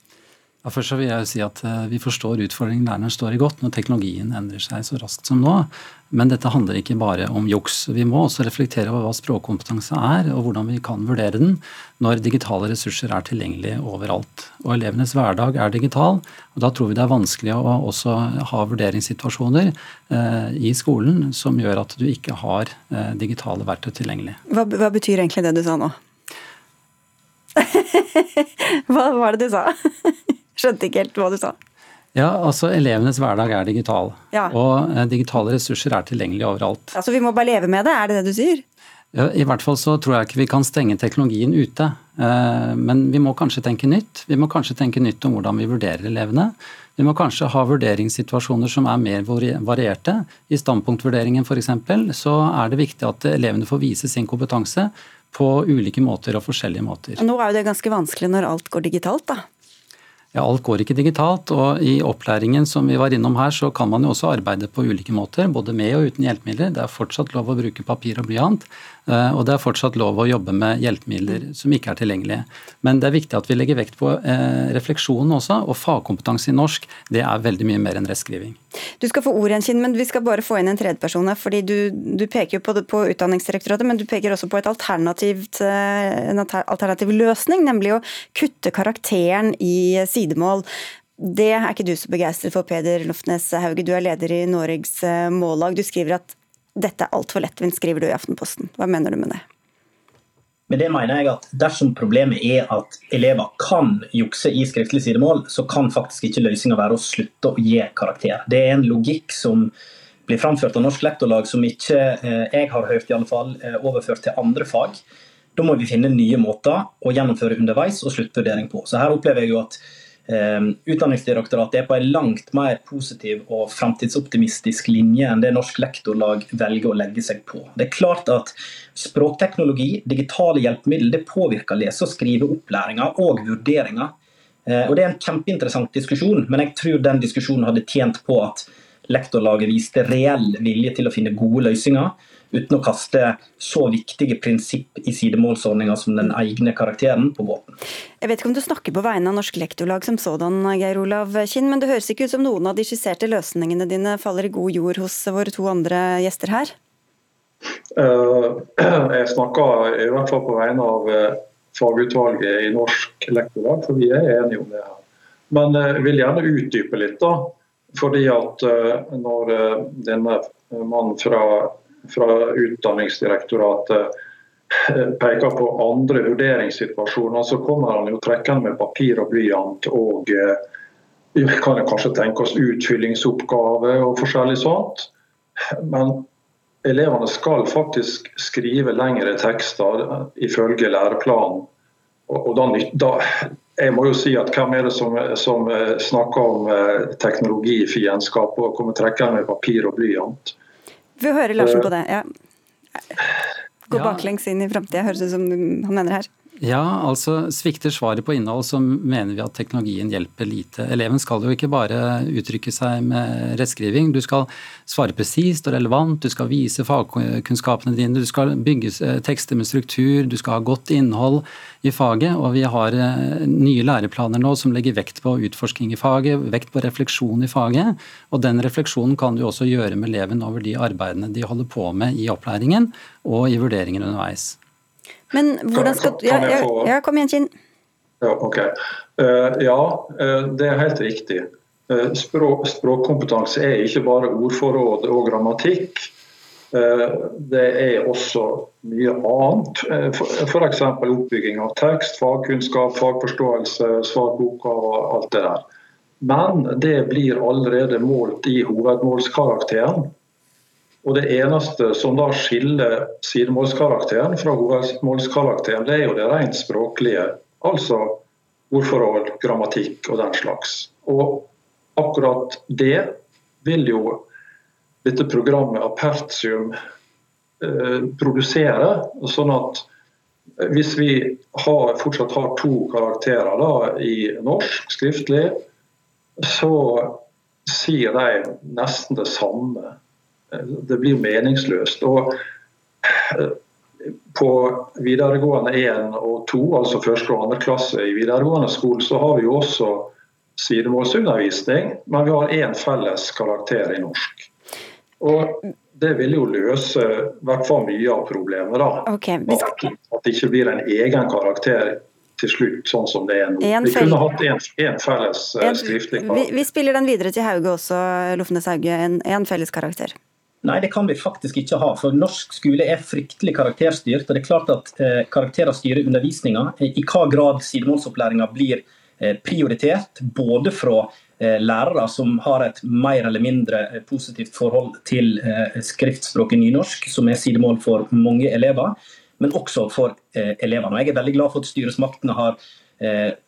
Ja, først så vil jeg si at eh, Vi forstår utfordringen læreren står i godt når teknologien endrer seg så raskt som nå. Men dette handler ikke bare om juks. Vi må også reflektere over hva språkkompetanse er, og hvordan vi kan vurdere den når digitale ressurser er tilgjengelige overalt. Og Elevenes hverdag er digital, og da tror vi det er vanskelig å også ha vurderingssituasjoner eh, i skolen som gjør at du ikke har eh, digitale verktøy tilgjengelig. Hva, hva betyr egentlig det du sa nå? hva var det du sa? Skjønte ikke helt hva du sa. Ja, altså Elevenes hverdag er digital, ja. og eh, digitale ressurser er tilgjengelige overalt. Altså Vi må bare leve med det, er det det du sier? Ja, I hvert fall så tror jeg ikke vi kan stenge teknologien ute. Eh, men vi må kanskje tenke nytt. Vi må kanskje tenke nytt om hvordan vi vurderer elevene. Vi må kanskje ha vurderingssituasjoner som er mer varierte. I standpunktvurderingen f.eks. så er det viktig at elevene får vise sin kompetanse på ulike måter og forskjellige måter. Nå er jo det ganske vanskelig når alt går digitalt, da. Ja, Alt går ikke digitalt, og i opplæringen som vi var innom her, så kan man jo også arbeide på ulike måter, både med og uten hjelpemidler. Det er fortsatt lov å bruke papir og blyant. Eh, og det er fortsatt lov å jobbe med hjelpemidler som ikke er tilgjengelige. Men det er viktig at vi legger vekt på eh, refleksjonen også, og fagkompetanse i norsk det er veldig mye mer enn rettskriving. Du skal få ordet Kinn, men vi skal bare få inn en tredjeperson her. fordi du, du, peker jo på, på Utdanningsdirektoratet, men du peker også på alternativt, en alternativ løsning, nemlig å kutte karakteren i sidemål. Det er ikke du så begeistret for, Peder Loftnes Hauge. Du er leder i Norges Mållag. Du skriver at dette er altfor lettvint, skriver du i Aftenposten. Hva mener du med det? Med det mener jeg at Dersom problemet er at elever kan jukse i skriftlig sidemål, så kan faktisk ikke løsninga være å slutte å gi karakter. Det er en logikk som blir framført av Norsk Lektorlag som ikke eh, jeg har hørt i alle fall, eh, overført til andre fag. Da må vi finne nye måter å gjennomføre underveis og sluttvurdering på. Så her opplever jeg jo at Utdanningsdirektoratet er på en langt mer positiv og framtidsoptimistisk linje enn det Norsk Lektorlag velger å legge seg på. Det er klart at Språkteknologi, digitale hjelpemidler, det påvirker lese- og skriveopplæringa og vurderinga. Eh, og Det er en kjempeinteressant diskusjon, men jeg tror den diskusjonen hadde tjent på at lektorlaget viste reell vilje til å finne gode løsninger uten å kaste så viktige prinsipp i sidemålsordninga som den egne karakteren på båten. Jeg vet ikke om du snakker på vegne av Norsk Lektorlag som sådan, Geir Olav Kinn, men det høres ikke ut som noen av de skisserte løsningene dine faller i god jord hos våre to andre gjester her? Eh, jeg snakker i hvert fall på vegne av eh, fagutvalget i Norsk Lektorlag, for vi er enige om det her. Men jeg vil gjerne utdype litt. da, fordi at eh, Når denne mannen fra fra Utdanningsdirektoratet eh, peker på andre vurderingssituasjoner, så kommer han jo trekkende med papir og blyant og eh, kan kanskje tenke oss utfyllingsoppgave og forskjellig sånt. Men elevene skal faktisk skrive lengre tekster eh, ifølge læreplanen. Og da, jeg må jo si at Hvem er det som, som snakker om teknologifiendskap og kommer trekkende med papir og blyant? Vi hører Larsen på det. Ja. Gå baklengs inn i framtida, høres ut som han mener her. Ja, altså Svikter svaret på innhold, så mener vi at teknologien hjelper lite. Eleven skal jo ikke bare uttrykke seg med rettskriving. Du skal svare presist og relevant, du skal vise fagkunnskapene dine, du skal bygge eh, tekster med struktur, du skal ha godt innhold i faget. Og vi har eh, nye læreplaner nå som legger vekt på utforsking i faget, vekt på refleksjon i faget. Og den refleksjonen kan du også gjøre med eleven over de arbeidene de holder på med i opplæringen og i vurderingen underveis. Men hvordan skal kan ja, ja, kom igjen, Kinn. Ja, ok. Uh, ja, uh, det er helt riktig. Uh, språk, språkkompetanse er ikke bare ordforråd og grammatikk. Det er også mye annet. F.eks. oppbygging av tekst, fagkunnskap, fagforståelse, svarboka og alt det der. Men det blir allerede målt i hovedmålskarakteren. Og Det eneste som da skiller sidemålskarakteren fra hovedmålskarakteren, det er jo det rent språklige. Altså ordforhold, grammatikk og den slags. Og akkurat det vil jo dette programmet Apertium eh, produserer. Sånn at hvis vi har, fortsatt har to karakterer da, i norsk skriftlig, så sier de nesten det samme. Det blir meningsløst. Og på videregående 1 og 2, altså første og andre klasse i videregående skole, så har vi jo også sidemålsundervisning, men vi har én felles karakter i norsk. Og det vil jo løse i hvert fall mye av problemet. da. Okay, skal... At det ikke blir en egen karakter til slutt, sånn som det er nå. Vi kunne hatt en, felles en, skriftlig karakter. Vi, vi, spiller den videre til Hauge også, Lofnes Hauge. En, en felles karakter. Nei, det kan vi faktisk ikke ha. For norsk skole er fryktelig karakterstyrt. og det er klart at eh, Karakterer styrer undervisninga. I hva grad sidemålsopplæringa blir eh, prioritert, både fra eh, lærere som har et mer eller mindre eh, positivt forhold til eh, skriftspråket nynorsk, som er sidemål for mange elever, men også for eh, elevene. Og jeg er veldig glad for at styresmaktene har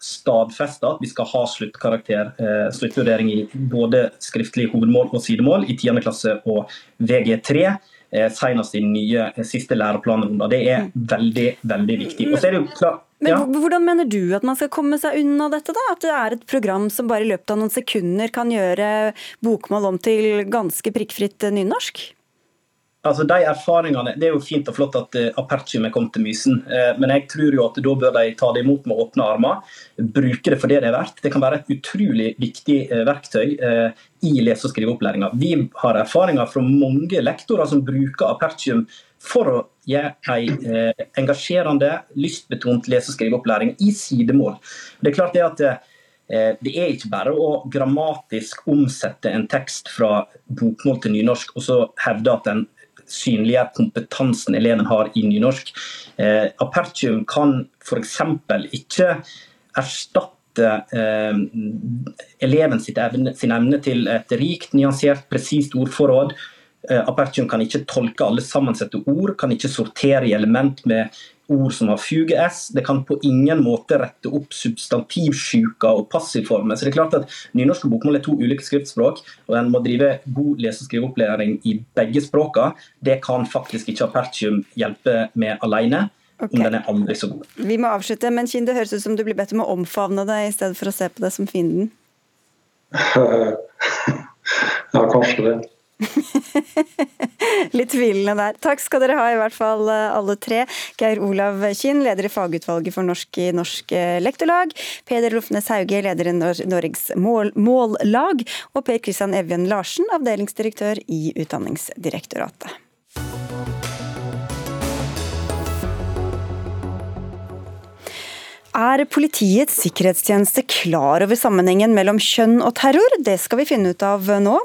stadfesta at vi skal ha sluttkarakter, eh, sluttvurdering i både skriftlig hovedmål og sidemål i 10. klasse og VG3. Eh, senest i nye siste læreplanen. Det er veldig, veldig viktig. Og så er det jo klart ja. Men Hvordan mener du at man skal komme seg unna dette? da? At det er et program som bare i løpet av noen sekunder kan gjøre bokmål om til ganske prikkfritt nynorsk? Altså de erfaringene, Det er jo fint og flott at uh, Apertium er kommet til Mysen, uh, men jeg tror jo at da bør de ta det imot med åpne armer. Bruke det for det det er verdt. Det kan være et utrolig viktig uh, verktøy i lese- og skriveopplæringa. Vi har erfaringer fra mange lektorer som bruker Apertium for å gjøre en engasjerende, lystbetont lese- og skriveopplæring i sidemål. Det er klart det at det er ikke bare å grammatisk omsette en tekst fra bokmål til nynorsk og så hevde at den synliggjør kompetansen eleven har i nynorsk. Eh, Apertium kan f.eks. ikke erstatte eh, eleven evne, sin evne til et rikt, nyansert, presist ordforråd. Eh, Apertium kan ikke tolke alle sammensette ord, kan ikke sortere i element med ord som har fuge-s. Det kan på ingen måte rette opp substantivsjuka og passivformer. Så det er klart at Nynorsk og bokmål er to ulike skriftspråk, og en må drive god lese- og skriveopplæring i begge språka. Det kan faktisk ikke Apertium hjelpe med alene. Okay. Om den er aldri så god. Vi må avslutte, men Kinn, det høres ut som du blir bedt om å omfavne det i stedet for å se på det som fienden. ja, kanskje det. Litt tvilende der. Takk skal dere ha, i hvert fall eh, alle tre. Geir Olav Kinn, leder i fagutvalget for norsk i Norsk eh, Lektorlag. Peder Lofnes Hauge, leder i Norges mål Mållag. Og Per Kristian Evjen Larsen, avdelingsdirektør i Utdanningsdirektoratet. Er Politiets sikkerhetstjeneste klar over sammenhengen mellom kjønn og terror? Det skal vi finne ut av nå.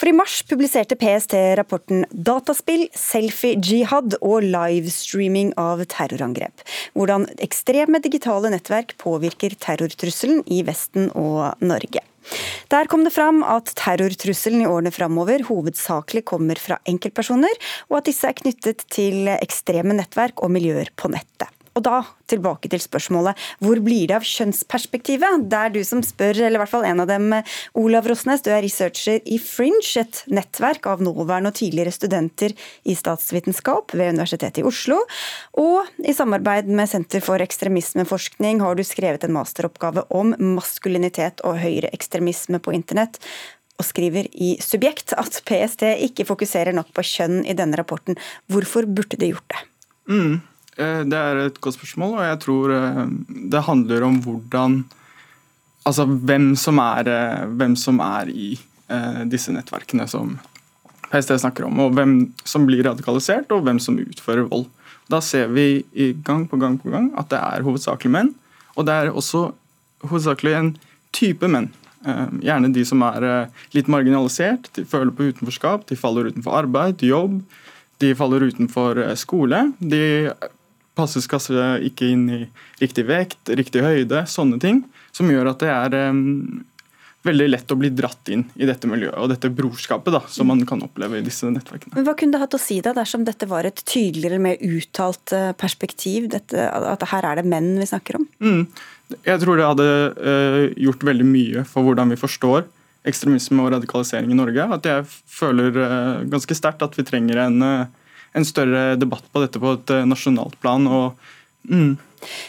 For i mars publiserte PST rapporten 'Dataspill, selfie-jihad og livestreaming av terrorangrep'. Hvordan ekstreme digitale nettverk påvirker terrortrusselen i Vesten og Norge. Der kom det fram at terrortrusselen i årene framover hovedsakelig kommer fra enkeltpersoner, og at disse er knyttet til ekstreme nettverk og miljøer på nettet. Og da tilbake til spørsmålet hvor blir det av kjønnsperspektivet? Det er du som spør, eller i hvert fall en av dem, Olav Rosnes. Du er researcher i Fringe, et nettverk av nåværende og tidligere studenter i statsvitenskap ved Universitetet i Oslo. Og i samarbeid med Senter for ekstremismeforskning har du skrevet en masteroppgave om maskulinitet og høyreekstremisme på internett og skriver i Subjekt at PST ikke fokuserer nok på kjønn i denne rapporten. Hvorfor burde de gjort det? Mm. Eh, det er et godt spørsmål, og jeg tror eh, det handler om hvordan Altså hvem som er, eh, hvem som er i disse nettverkene som PST snakker om, og hvem som blir radikalisert, og hvem som utfører vold. Da ser vi i gang på gang på gang at det er hovedsakelig menn, og det er også hovedsakelig en type menn. Gjerne de som er litt marginalisert, de føler på utenforskap, de faller utenfor arbeid, jobb, de faller utenfor skole. De passes kanskje ikke inn i riktig vekt, riktig høyde, sånne ting. Som gjør at det er um, veldig lett å bli dratt inn i dette miljøet og dette brorskapet da, som man kan oppleve i disse nettverkene. Men Hva kunne det hatt å si da, dersom dette var et tydeligere, mer uttalt eh, perspektiv? Dette, at her er det menn vi snakker om? Mm. Jeg tror det hadde uh, gjort veldig mye for hvordan vi forstår ekstremisme og radikalisering i Norge. At jeg føler uh, ganske sterkt at vi trenger en, uh, en, større debatt på dette på et uh, nasjonalt plan. og mm.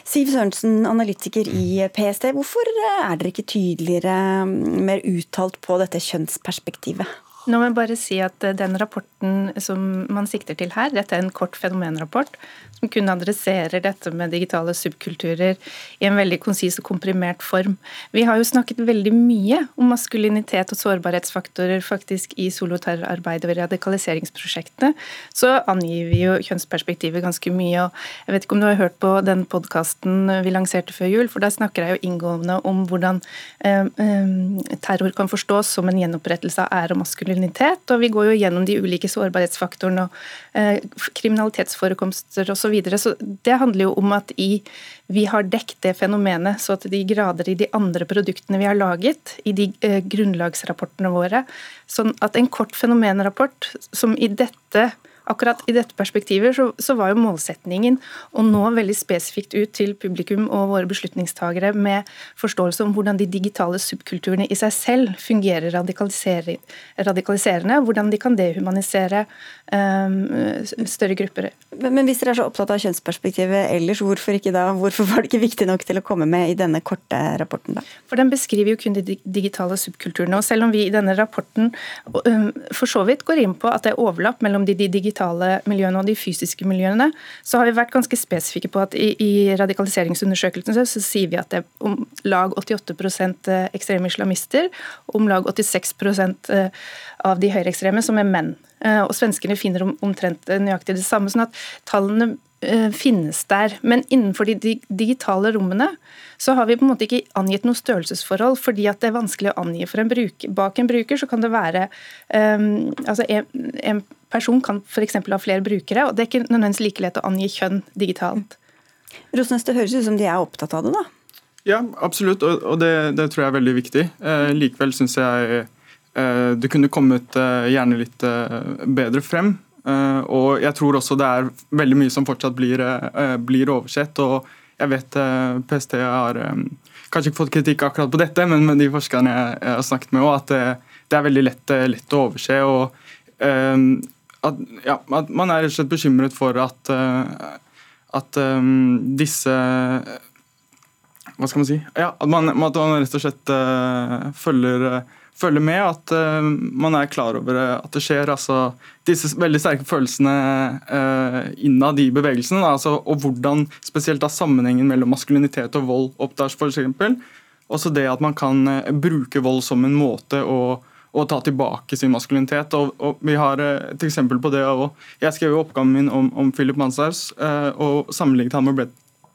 Siv Sørensen, analytiker i PST. Hvorfor er dere ikke tydeligere, mm, mer uttalt på dette kjønnsperspektivet? Nå må jeg bare si at Den rapporten som man sikter til her, dette er en kort fenomenrapport som kun adresserer dette med digitale subkulturer i en veldig konsis og komprimert form. Vi har jo snakket veldig mye om maskulinitet og sårbarhetsfaktorer faktisk i soloterrorarbeidet og radikaliseringsprosjektene. Så angir vi jo kjønnsperspektivet ganske mye. og Jeg vet ikke om du har hørt på den podkasten vi lanserte før jul, for der snakker jeg jo inngående om hvordan eh, eh, terror kan forstås som en gjenopprettelse av ære og maskulinitet. Og vi går jo gjennom de ulike sårbarhetsfaktorene og eh, kriminalitetsforekomster osv så, videre. så Det handler jo om at i, vi har dekket det fenomenet så til de grader i de andre produktene vi har laget, i de eh, grunnlagsrapportene våre. Sånn at en kort fenomenrapport som i dette akkurat i dette perspektivet så, så, var jo målsetningen å nå veldig spesifikt ut til publikum og våre beslutningstagere med forståelse om hvordan de digitale subkulturene i seg selv fungerer radikaliserende, hvordan de kan dehumanisere um, større grupper. Men, hvis dere er så opptatt av kjønnsperspektivet ellers, hvorfor ikke da? Hvorfor var det ikke viktig nok til å komme med i denne korte rapporten, da? For den beskriver jo kun de digitale subkulturene. Og selv om vi i denne rapporten um, for så vidt går inn på at det er overlapp mellom de digitale digitale miljøene og de fysiske miljøene, så har vi vært ganske spesifikke på at i, i radikaliseringsundersøkelsen så sier vi at det er om lag 88 eh, ekstreme islamister, og om lag 86 eh, av de høyreekstreme som er menn. Eh, og Svenskene finner omtrent nøyaktig det samme. sånn at tallene finnes der. Men innenfor de digitale rommene så har vi på en måte ikke angitt noe størrelsesforhold, fordi at det er vanskelig å angi for en bruker. Bak en bruker så kan det være um, altså en, en person kan f.eks. ha flere brukere, og det er ikke nødvendigvis like lett å angi kjønn digitalt. Rosnes, det høres ut som de er opptatt av det, da? Ja, absolutt, og det, det tror jeg er veldig viktig. Eh, likevel syns jeg eh, det kunne kommet eh, gjerne litt eh, bedre frem. Eh, og jeg tror også det er veldig mye som fortsatt blir, eh, blir oversett. og jeg vet PST har kanskje ikke fått kritikk akkurat på dette, men de forskerne jeg, har snakket med, også, at det, er veldig lett, lett å overse. og at, ja, at man er rett og slett bekymret for at, at disse Hva skal man si? Ja, at man, at man rett og slett følger, følger, med. At uh, man er klar over at det skjer. altså Disse veldig sterke følelsene innad i bevegelsen. Altså, og hvordan spesielt da sammenhengen mellom maskulinitet og vold opptas, f.eks. Også det at man kan bruke vold som en måte å og ta tilbake sin maskulinitet. Og, og Vi har eh, et eksempel på det. òg. jeg skrev jo oppgaven min om, om Philip Manshaus uh, og sammenlignet ham med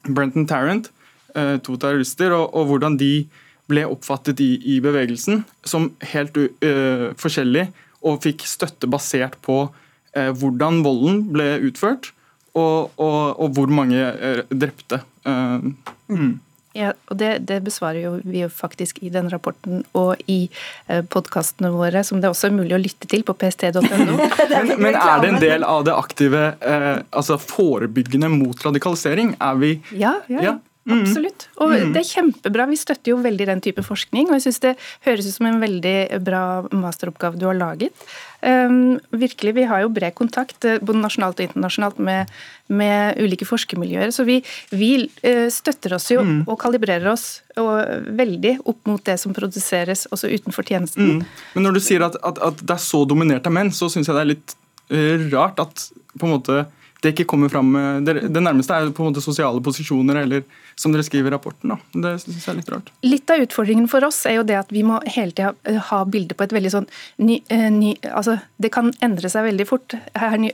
Brenton Tarrant, uh, to terrorister, og, og, hvordan de ble oppfattet i, i bevegelsen som helt uh, forskjellig, og fikk støtte basert på hvordan volden ble utført, og, og hvor mange drepte. Mm. Ja, og det, det, besvarer jo vi jo faktisk i den rapporten og i eh, podkastene våre, som det også er mulig å lytte til på pst.no. men, men, er det en del av det aktive, eh, altså forebyggende mot radikalisering? Er vi Ja, ja. ja. Mm. Absolutt. Og mm. det er kjempebra. Vi støtter jo veldig den type forskning. Og jeg syns det høres ut som en veldig bra masteroppgave du har laget. Um, virkelig, Vi har jo bred kontakt eh, både nasjonalt og internasjonalt med, med ulike forskermiljøer. Så vi, vi uh, støtter oss jo mm. og kalibrerer oss og, veldig opp mot det som produseres også utenfor tjenesten. Mm. Men når du sier at, at, at, det er så dominert av menn, så syns jeg det er litt uh, rart at på en måte det ikke kommer fram det, det, nærmeste er på en måte sosiale posisjoner, eller som dere skriver i rapporten. Da. Det synes jeg er litt rart. Litt av utfordringen for oss er jo det at vi må hele tida eh, ha bildet på et veldig sånn ny, eh, ny, altså Det kan endre seg veldig fort. Her, ny,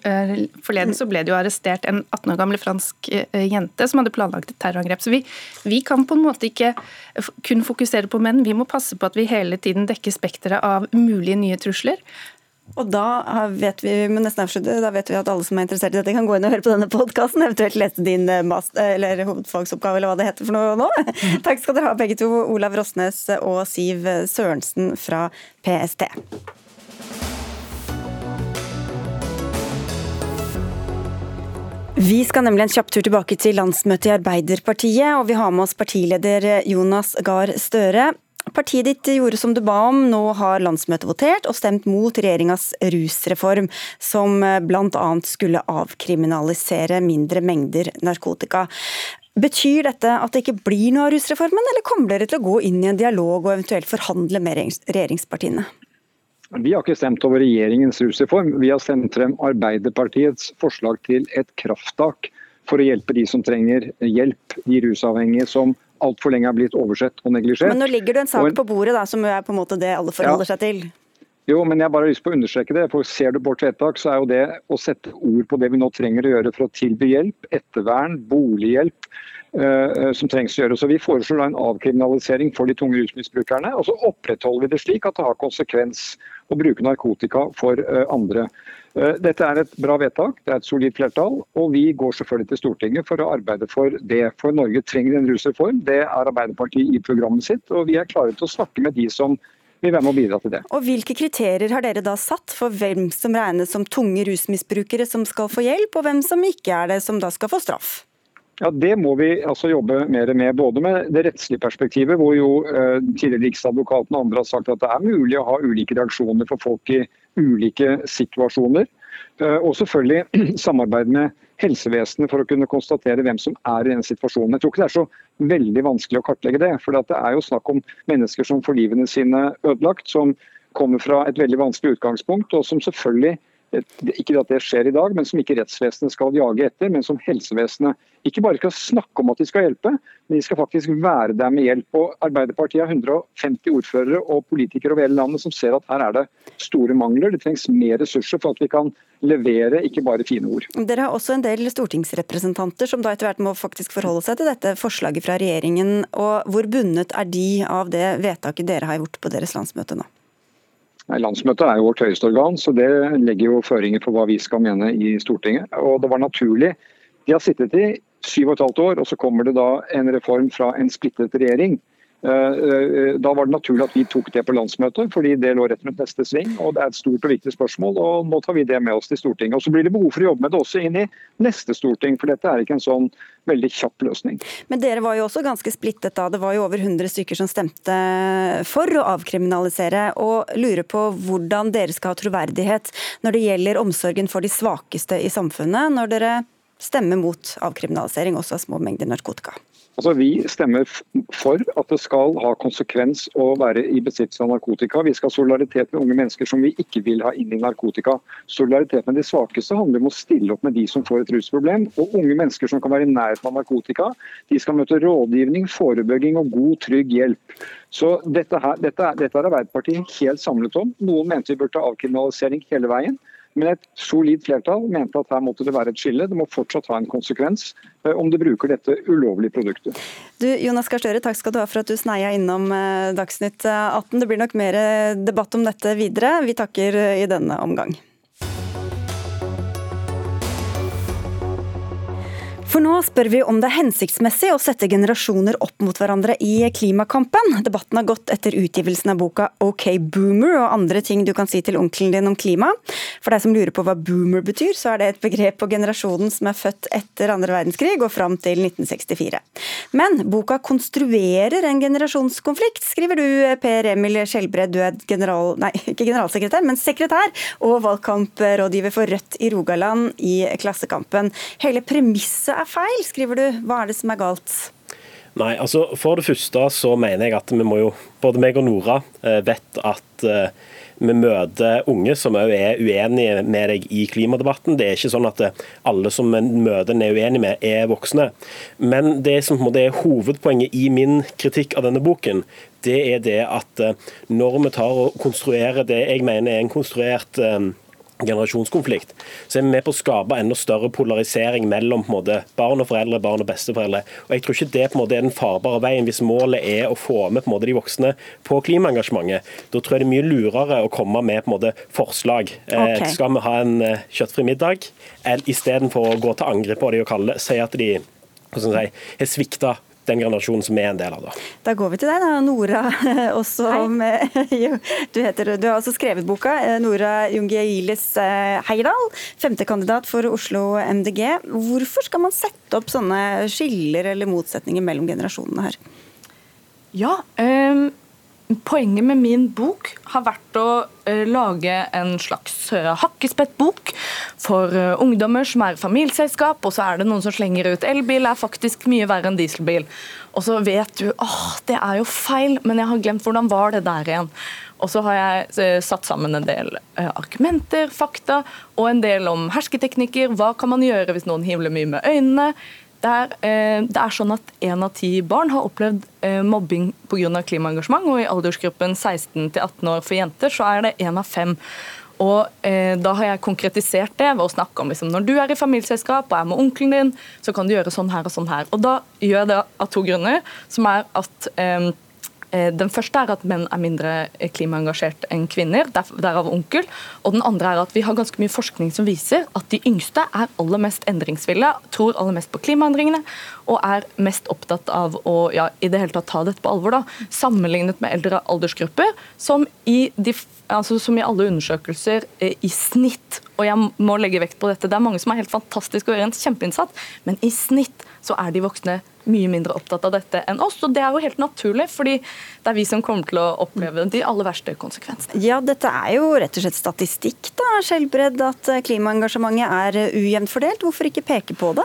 forleden så ble det jo arrestert en 18 år gammel fransk jente som hadde planlagt et terrorangrep. Så vi, vi kan på en måte ikke kun fokusere på menn, vi må passe på at vi hele tiden dekker spekteret av mulige nye trusler. Og da vet vi men nesten avslutte, da vet vi at alle som er interessert i dette, kan gå inn og høre på denne podkasten, eventuelt lese din eh, master, eller hovedfagsoppgave, eller hva det heter for noe nå. Takk skal dere ha begge to, Olav Rosnes og Siv Sørensen fra PST. Vi skal nemlig en kjapp tur tilbake til landsmøtet i Arbeiderpartiet, og vi har med oss partileder Jonas Gahr Støre. Partiet ditt gjorde som du ba om. Nå har landsmøtet votert og stemt mot regjeringas rusreform, som bl.a. skulle avkriminalisere mindre mengder narkotika. Betyr dette at det ikke blir noe av rusreformen, eller kommer dere til å gå inn i en dialog og eventuelt forhandle med regjeringspartiene? Vi har ikke stemt over regjeringens rusreform. Vi har stemt frem Arbeiderpartiets forslag til et krafttak for å hjelpe de som trenger hjelp, de rusavhengige som altfor lenge er blitt oversett og neglisjert. Men nå ligger det en sak på bordet da, som er på en måte det alle forholder ja. seg til? Jo, men jeg bare har lyst på å understreke det. for Ser du bort vedtak, så er jo det å sette ord på det vi nå trenger å gjøre for å tilby hjelp, ettervern, bolighjelp, uh, som trengs å gjøre. Så Vi foreslår en avkriminalisering for de tunge rusmisbrukerne. Og så opprettholder vi det slik at det har konsekvens å bruke narkotika for uh, andre. Uh, dette er et bra vedtak, det er et solid flertall, og vi går selvfølgelig til Stortinget for å arbeide for det. For Norge trenger en rusreform. Det er Arbeiderpartiet i programmet sitt, og vi er klare til å snakke med de som vil være med å bidra til det. Og Hvilke kriterier har dere da satt for hvem som regnes som tunge rusmisbrukere som skal få hjelp, og hvem som ikke er det, som da skal få straff? Ja, Det må vi altså jobbe mer med. Både med det rettslige perspektivet, hvor jo eh, tidligere riksadvokaten og andre har sagt at det er mulig å ha ulike reaksjoner for folk i ulike situasjoner. Eh, og selvfølgelig samarbeid med helsevesenet for å kunne konstatere hvem som er i den situasjonen. Jeg tror ikke det er så veldig vanskelig å kartlegge det. For det er jo snakk om mennesker som får livene sine ødelagt, som kommer fra et veldig vanskelig utgangspunkt, og som selvfølgelig ikke at det skjer i dag, men som ikke rettsvesenet skal jage etter, men som helsevesenet ikke bare skal snakke om at de skal hjelpe, men de skal faktisk være der med hjelp. Og Arbeiderpartiet har 150 ordførere og politikere over hele landet som ser at her er det store mangler. Det trengs mer ressurser for at vi kan levere, ikke bare fine ord. Dere har også en del stortingsrepresentanter som da etter hvert må faktisk forholde seg til dette forslaget fra regjeringen. og Hvor bundet er de av det vedtaket dere har gjort på deres landsmøte nå? Landsmøtet er jo vårt høyeste organ, så det legger jo føringer for hva vi skal mene i Stortinget. Og det var naturlig. De har sittet i syv og et halvt år, og så kommer det da en reform fra en splittet regjering. Eh, eh, da var det naturlig at vi tok det på landsmøtet, fordi det lå rett rundt neste sving. og Det er et stort og viktig spørsmål, og nå tar vi det med oss til Stortinget. Og Så blir det behov for å jobbe med det også inn i neste storting, for dette er ikke en sånn veldig kjapp løsning. Men dere var jo også ganske splittet da. Det var jo over 100 stykker som stemte for å avkriminalisere, og lurer på hvordan dere skal ha troverdighet når det gjelder omsorgen for de svakeste i samfunnet, når dere stemmer mot avkriminalisering også av små mengder narkotika. Altså, Vi stemmer for at det skal ha konsekvens å være i besittelse av narkotika. Vi skal ha solidaritet med unge mennesker som vi ikke vil ha inn i narkotika. Solidaritet med de svakeste handler om å stille opp med de som får et rusproblem. Og unge mennesker som kan være i nærheten av narkotika, de skal møte rådgivning, forebygging og god, trygg hjelp. Så dette, her, dette, dette er Arbeiderpartiet helt samlet om. Noen mente vi burde ha avkriminalisering hele veien. Men et solid flertall mente at her måtte det være et skille. Det må fortsatt ha en konsekvens eh, om du bruker dette ulovlige produktet. Du, Jonas Gahr takk skal du ha for at du sneia innom eh, Dagsnytt 18. Det blir nok mer debatt om dette videre. Vi takker i denne omgang. For nå spør vi om det er hensiktsmessig å sette generasjoner opp mot hverandre i klimakampen. Debatten har gått etter utgivelsen av boka OK Boomer og andre ting du kan si til onkelen din om klima. For deg som lurer på hva boomer betyr, så er det et begrep på generasjonen som er født etter andre verdenskrig og fram til 1964. Men boka konstruerer en generasjonskonflikt, skriver du Per Emil Skjelbred. Du er general, nei, ikke generalsekretær, men sekretær og valgkamprådgiver for Rødt i Rogaland i Klassekampen. Hele premisset er feil, skriver du. Hva er det som er galt? Nei, altså For det første så mener jeg at vi må jo, både meg og Nora eh, vet at eh, vi møter unge som òg er uenige med deg i klimadebatten. Det er ikke sånn at eh, alle som vi møter en er uenig med, er voksne. Men det som er hovedpoenget i min kritikk av denne boken, det er det at når vi tar og konstruerer det jeg mener er en konstruert generasjonskonflikt, så er vi med på å skape enda større polarisering mellom på en måte, barn og foreldre, barn og besteforeldre. Og Jeg tror ikke det på en måte er den farbare veien hvis målet er å få med på en måte, de voksne på klimaengasjementet. Da tror jeg det er mye lurere å komme med på en måte, forslag. Eh, okay. Eh, skal vi ha en eh, kjøttfri middag, istedenfor å gå til angrep på dem og kalle, si at de har si, svikta den generasjonen som vi er en del av. Da, da går vi til deg, da, Nora. Også med, du, heter, du, har også skrevet boka. Eh, Nora Jungiailis eh, Heidal, femtekandidat for Oslo MDG. Hvorfor skal man sette opp sånne skiller eller motsetninger mellom generasjonene her? Ja, um poenget med min bok har vært å uh, lage en slags uh, hakkespettbok for uh, ungdommer som er i familieselskap, og så er det noen som slenger ut elbil er faktisk mye verre enn dieselbil. Og så vet du åh, det er jo feil, men jeg har glemt hvordan var det der igjen. Og så har jeg satt sammen en del argumenter, fakta, og en del om hersketeknikker. Hva kan man gjøre hvis noen himler mye med øynene? Det er, eh, det er, sånn at Én av ti barn har opplevd eh, mobbing pga. klimaengasjement. og I aldersgruppen 16-18 år for jenter så er det én av fem. Og eh, Da har jeg konkretisert det ved å snakke om liksom, når du er i familieselskap og er med onkelen din, så kan du gjøre sånn her og sånn her. Og Da gjør jeg det av to grunner. som er at Eh, den første er at menn er mindre eh, klimaengasjert enn kvinner, derav onkel. Og den andre er at vi har ganske mye forskning som viser at de yngste er aller mest endringsville, tror aller mest på klimaendringene og er mest opptatt av å ja, i det hele tatt ta dette på alvor. da, Sammenlignet med eldre aldersgrupper, som i, de, altså, som i alle undersøkelser eh, i snitt og jeg må legge vekt på dette, Det er mange som er helt fantastiske og gjør en kjempeinnsats, men i snitt så er de voksne mye mindre opptatt av dette enn oss. og Det er jo helt naturlig, fordi det er vi som kommer til å oppleve de aller verste konsekvensene. Ja, Dette er jo rett og slett statistikk, da, Skjelbred, at klimaengasjementet er ujevnt fordelt. Hvorfor ikke peke på det?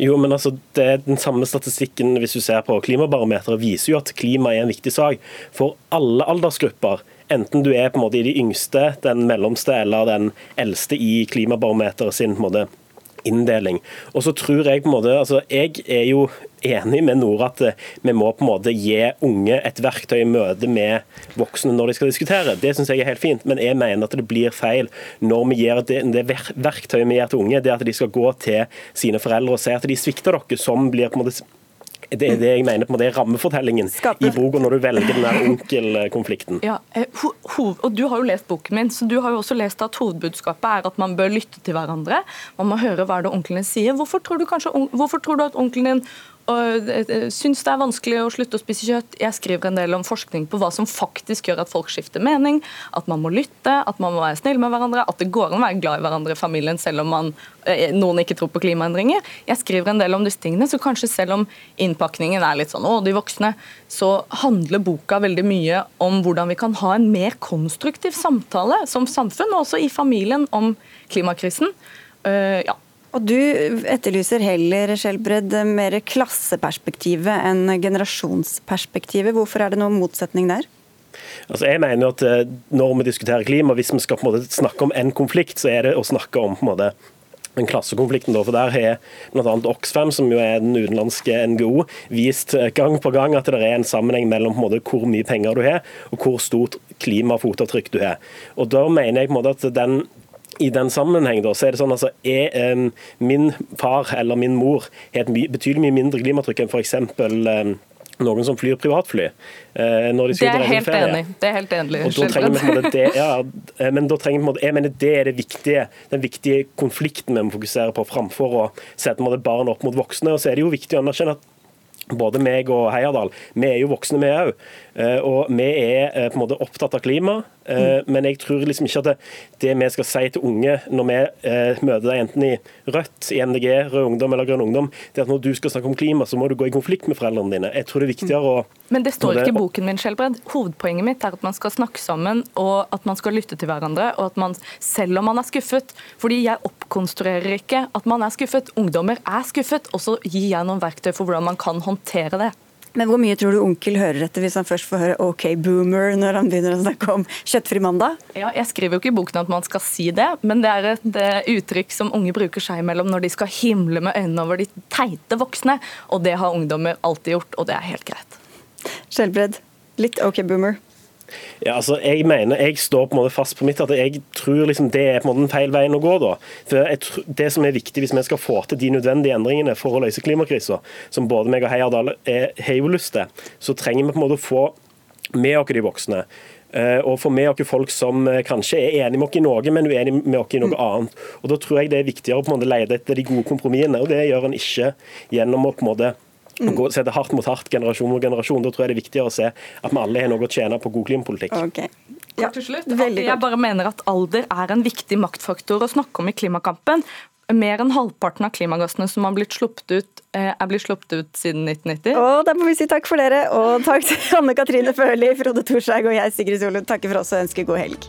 Jo, men altså, det er Den samme statistikken hvis du ser på klimabarometeret viser jo at klima er en viktig sak for alle aldersgrupper. Enten du er på en måte i de yngste, den mellomste eller den eldste i klimabarometeret sin på en måte, inndeling. Og så tror Jeg på en måte, altså jeg er jo enig med Nora at eh, vi må på en måte gi unge et verktøy i møte med voksne når de skal diskutere. Det syns jeg er helt fint, men jeg mener at det blir feil når vi gir det, det verktøyet vi gir til unge, det at de skal gå til sine foreldre og si at de svikter dere, som blir på en måte det er det jeg mener på Det er rammefortellingen Skaper. i boka når du velger den der onkelkonflikten. Ja, eh, og Du har jo lest boken min, så du har jo også lest at hovedbudskapet er at man bør lytte til hverandre. Man må høre hva det onklene sier. Hvorfor tror du, kanskje, hvorfor tror du at onkelen din og eh, eh, syns det er vanskelig å slutte å spise kjøtt. Jeg skriver en del om forskning på hva som faktisk gjør at folk skifter mening. At man må lytte, at man må være snill med hverandre, at det går an å være glad i hverandre i familien selv om man, eh, noen ikke tror på klimaendringer. Jeg skriver en del om disse tingene, så kanskje selv om innpakningen er litt sånn å, de voksne, så handler boka veldig mye om hvordan vi kan ha en mer konstruktiv samtale som samfunn, og også i familien, om klimakrisen. Uh, ja. Og Du etterlyser heller Skjelbred, mer klasseperspektivet enn generasjonsperspektivet. Hvorfor er det noen motsetning der? Altså jeg mener at eh, Når vi diskuterer klima, hvis vi skal på en måte snakke om en konflikt, så er det å snakke om på en måte den klassekonflikten. For Der har bl.a. Oxfam, som jo er den utenlandske NGO, vist gang på gang at det er en sammenheng mellom en måte, hvor mye penger du har, og hvor stort klimafotavtrykk du har. Og Da mener jeg på en måte at den i den sammenheng da, så er det sånn altså, er, um, Min far eller min mor har et my betydelig mye mindre klimatrykk enn f.eks. Um, noen som flyr privatfly. Uh, når de det er helt enig. Det er helt enig. Og da trenger vi det, ja, eh, men da trenger vi, jeg mener det er det viktige, den viktige konflikten vi må fokusere på, framfor å sette barn opp mot voksne. Og så er det jo viktig å anerkjenne at både meg og Heierdal, vi er jo voksne vi òg. Eh, og vi er på en måte opptatt av klima. Eh, mm. Men jeg tror liksom ikke at det, det, vi skal si til unge når vi eh, møter deg enten i Rødt, i MDG, Rød Ungdom eller Grønn Ungdom, det er at når du skal snakke om klima, så må du gå i konflikt med foreldrene dine. Jeg tror det er viktigere å Men det står ikke i boken min, Skjelbred. Hovedpoenget mitt er at man skal snakke sammen, og at man skal lytte til hverandre. Og at man, selv om man er skuffet Fordi jeg oppkonstruerer ikke at man er skuffet. Ungdommer er skuffet, og så gir jeg noen verktøy for hvordan man kan håndtere det. Men hvor mye tror du onkel hører etter hvis han først får høre OK boomer når han begynner å snakke om kjøttfri mandag? Ja, jeg skriver jo ikke i boken at man skal si det, men det er et uttrykk som unge bruker seg imellom når de skal himle med øynene over de teite voksne, og det har ungdommer alltid gjort, og det er helt greit. Skjelbred, litt OK boomer? Ja, altså, jeg mener, jeg står på en måte fast på mitt at jeg tror liksom det er på en måte en feil veien å gå. da. For jeg, Det som er viktig hvis vi skal få til de nødvendige endringene for å løse klimakrisa, som både meg og Heierdal har jo lyst til, så trenger vi på en måte å få med oss de voksne. Eh, og få med oss folk som eh, kanskje er enig med oss i noe, men uenig med oss i noe annet. Og Da tror jeg det er viktigere å på en måte lete etter de gode kompromissene. og Det gjør en ikke gjennom å på en måte og sette hardt mot hardt, generasjon mot generasjon. Da tror jeg det er viktigere å se at vi alle har noe å tjene på god klimapolitikk. Okay. Ja, til slutt, jeg bare mener at Alder er en viktig maktfaktor å snakke om i klimakampen. Mer enn halvparten av klimagassene som har blitt sluppet ut, eh, er blitt sluppet ut siden 1990. Og Da må vi si takk for dere, og takk til Anne Katrine Førli, Frode Thorshaug og jeg, Sigrid Solund, takker for oss og ønsker god helg.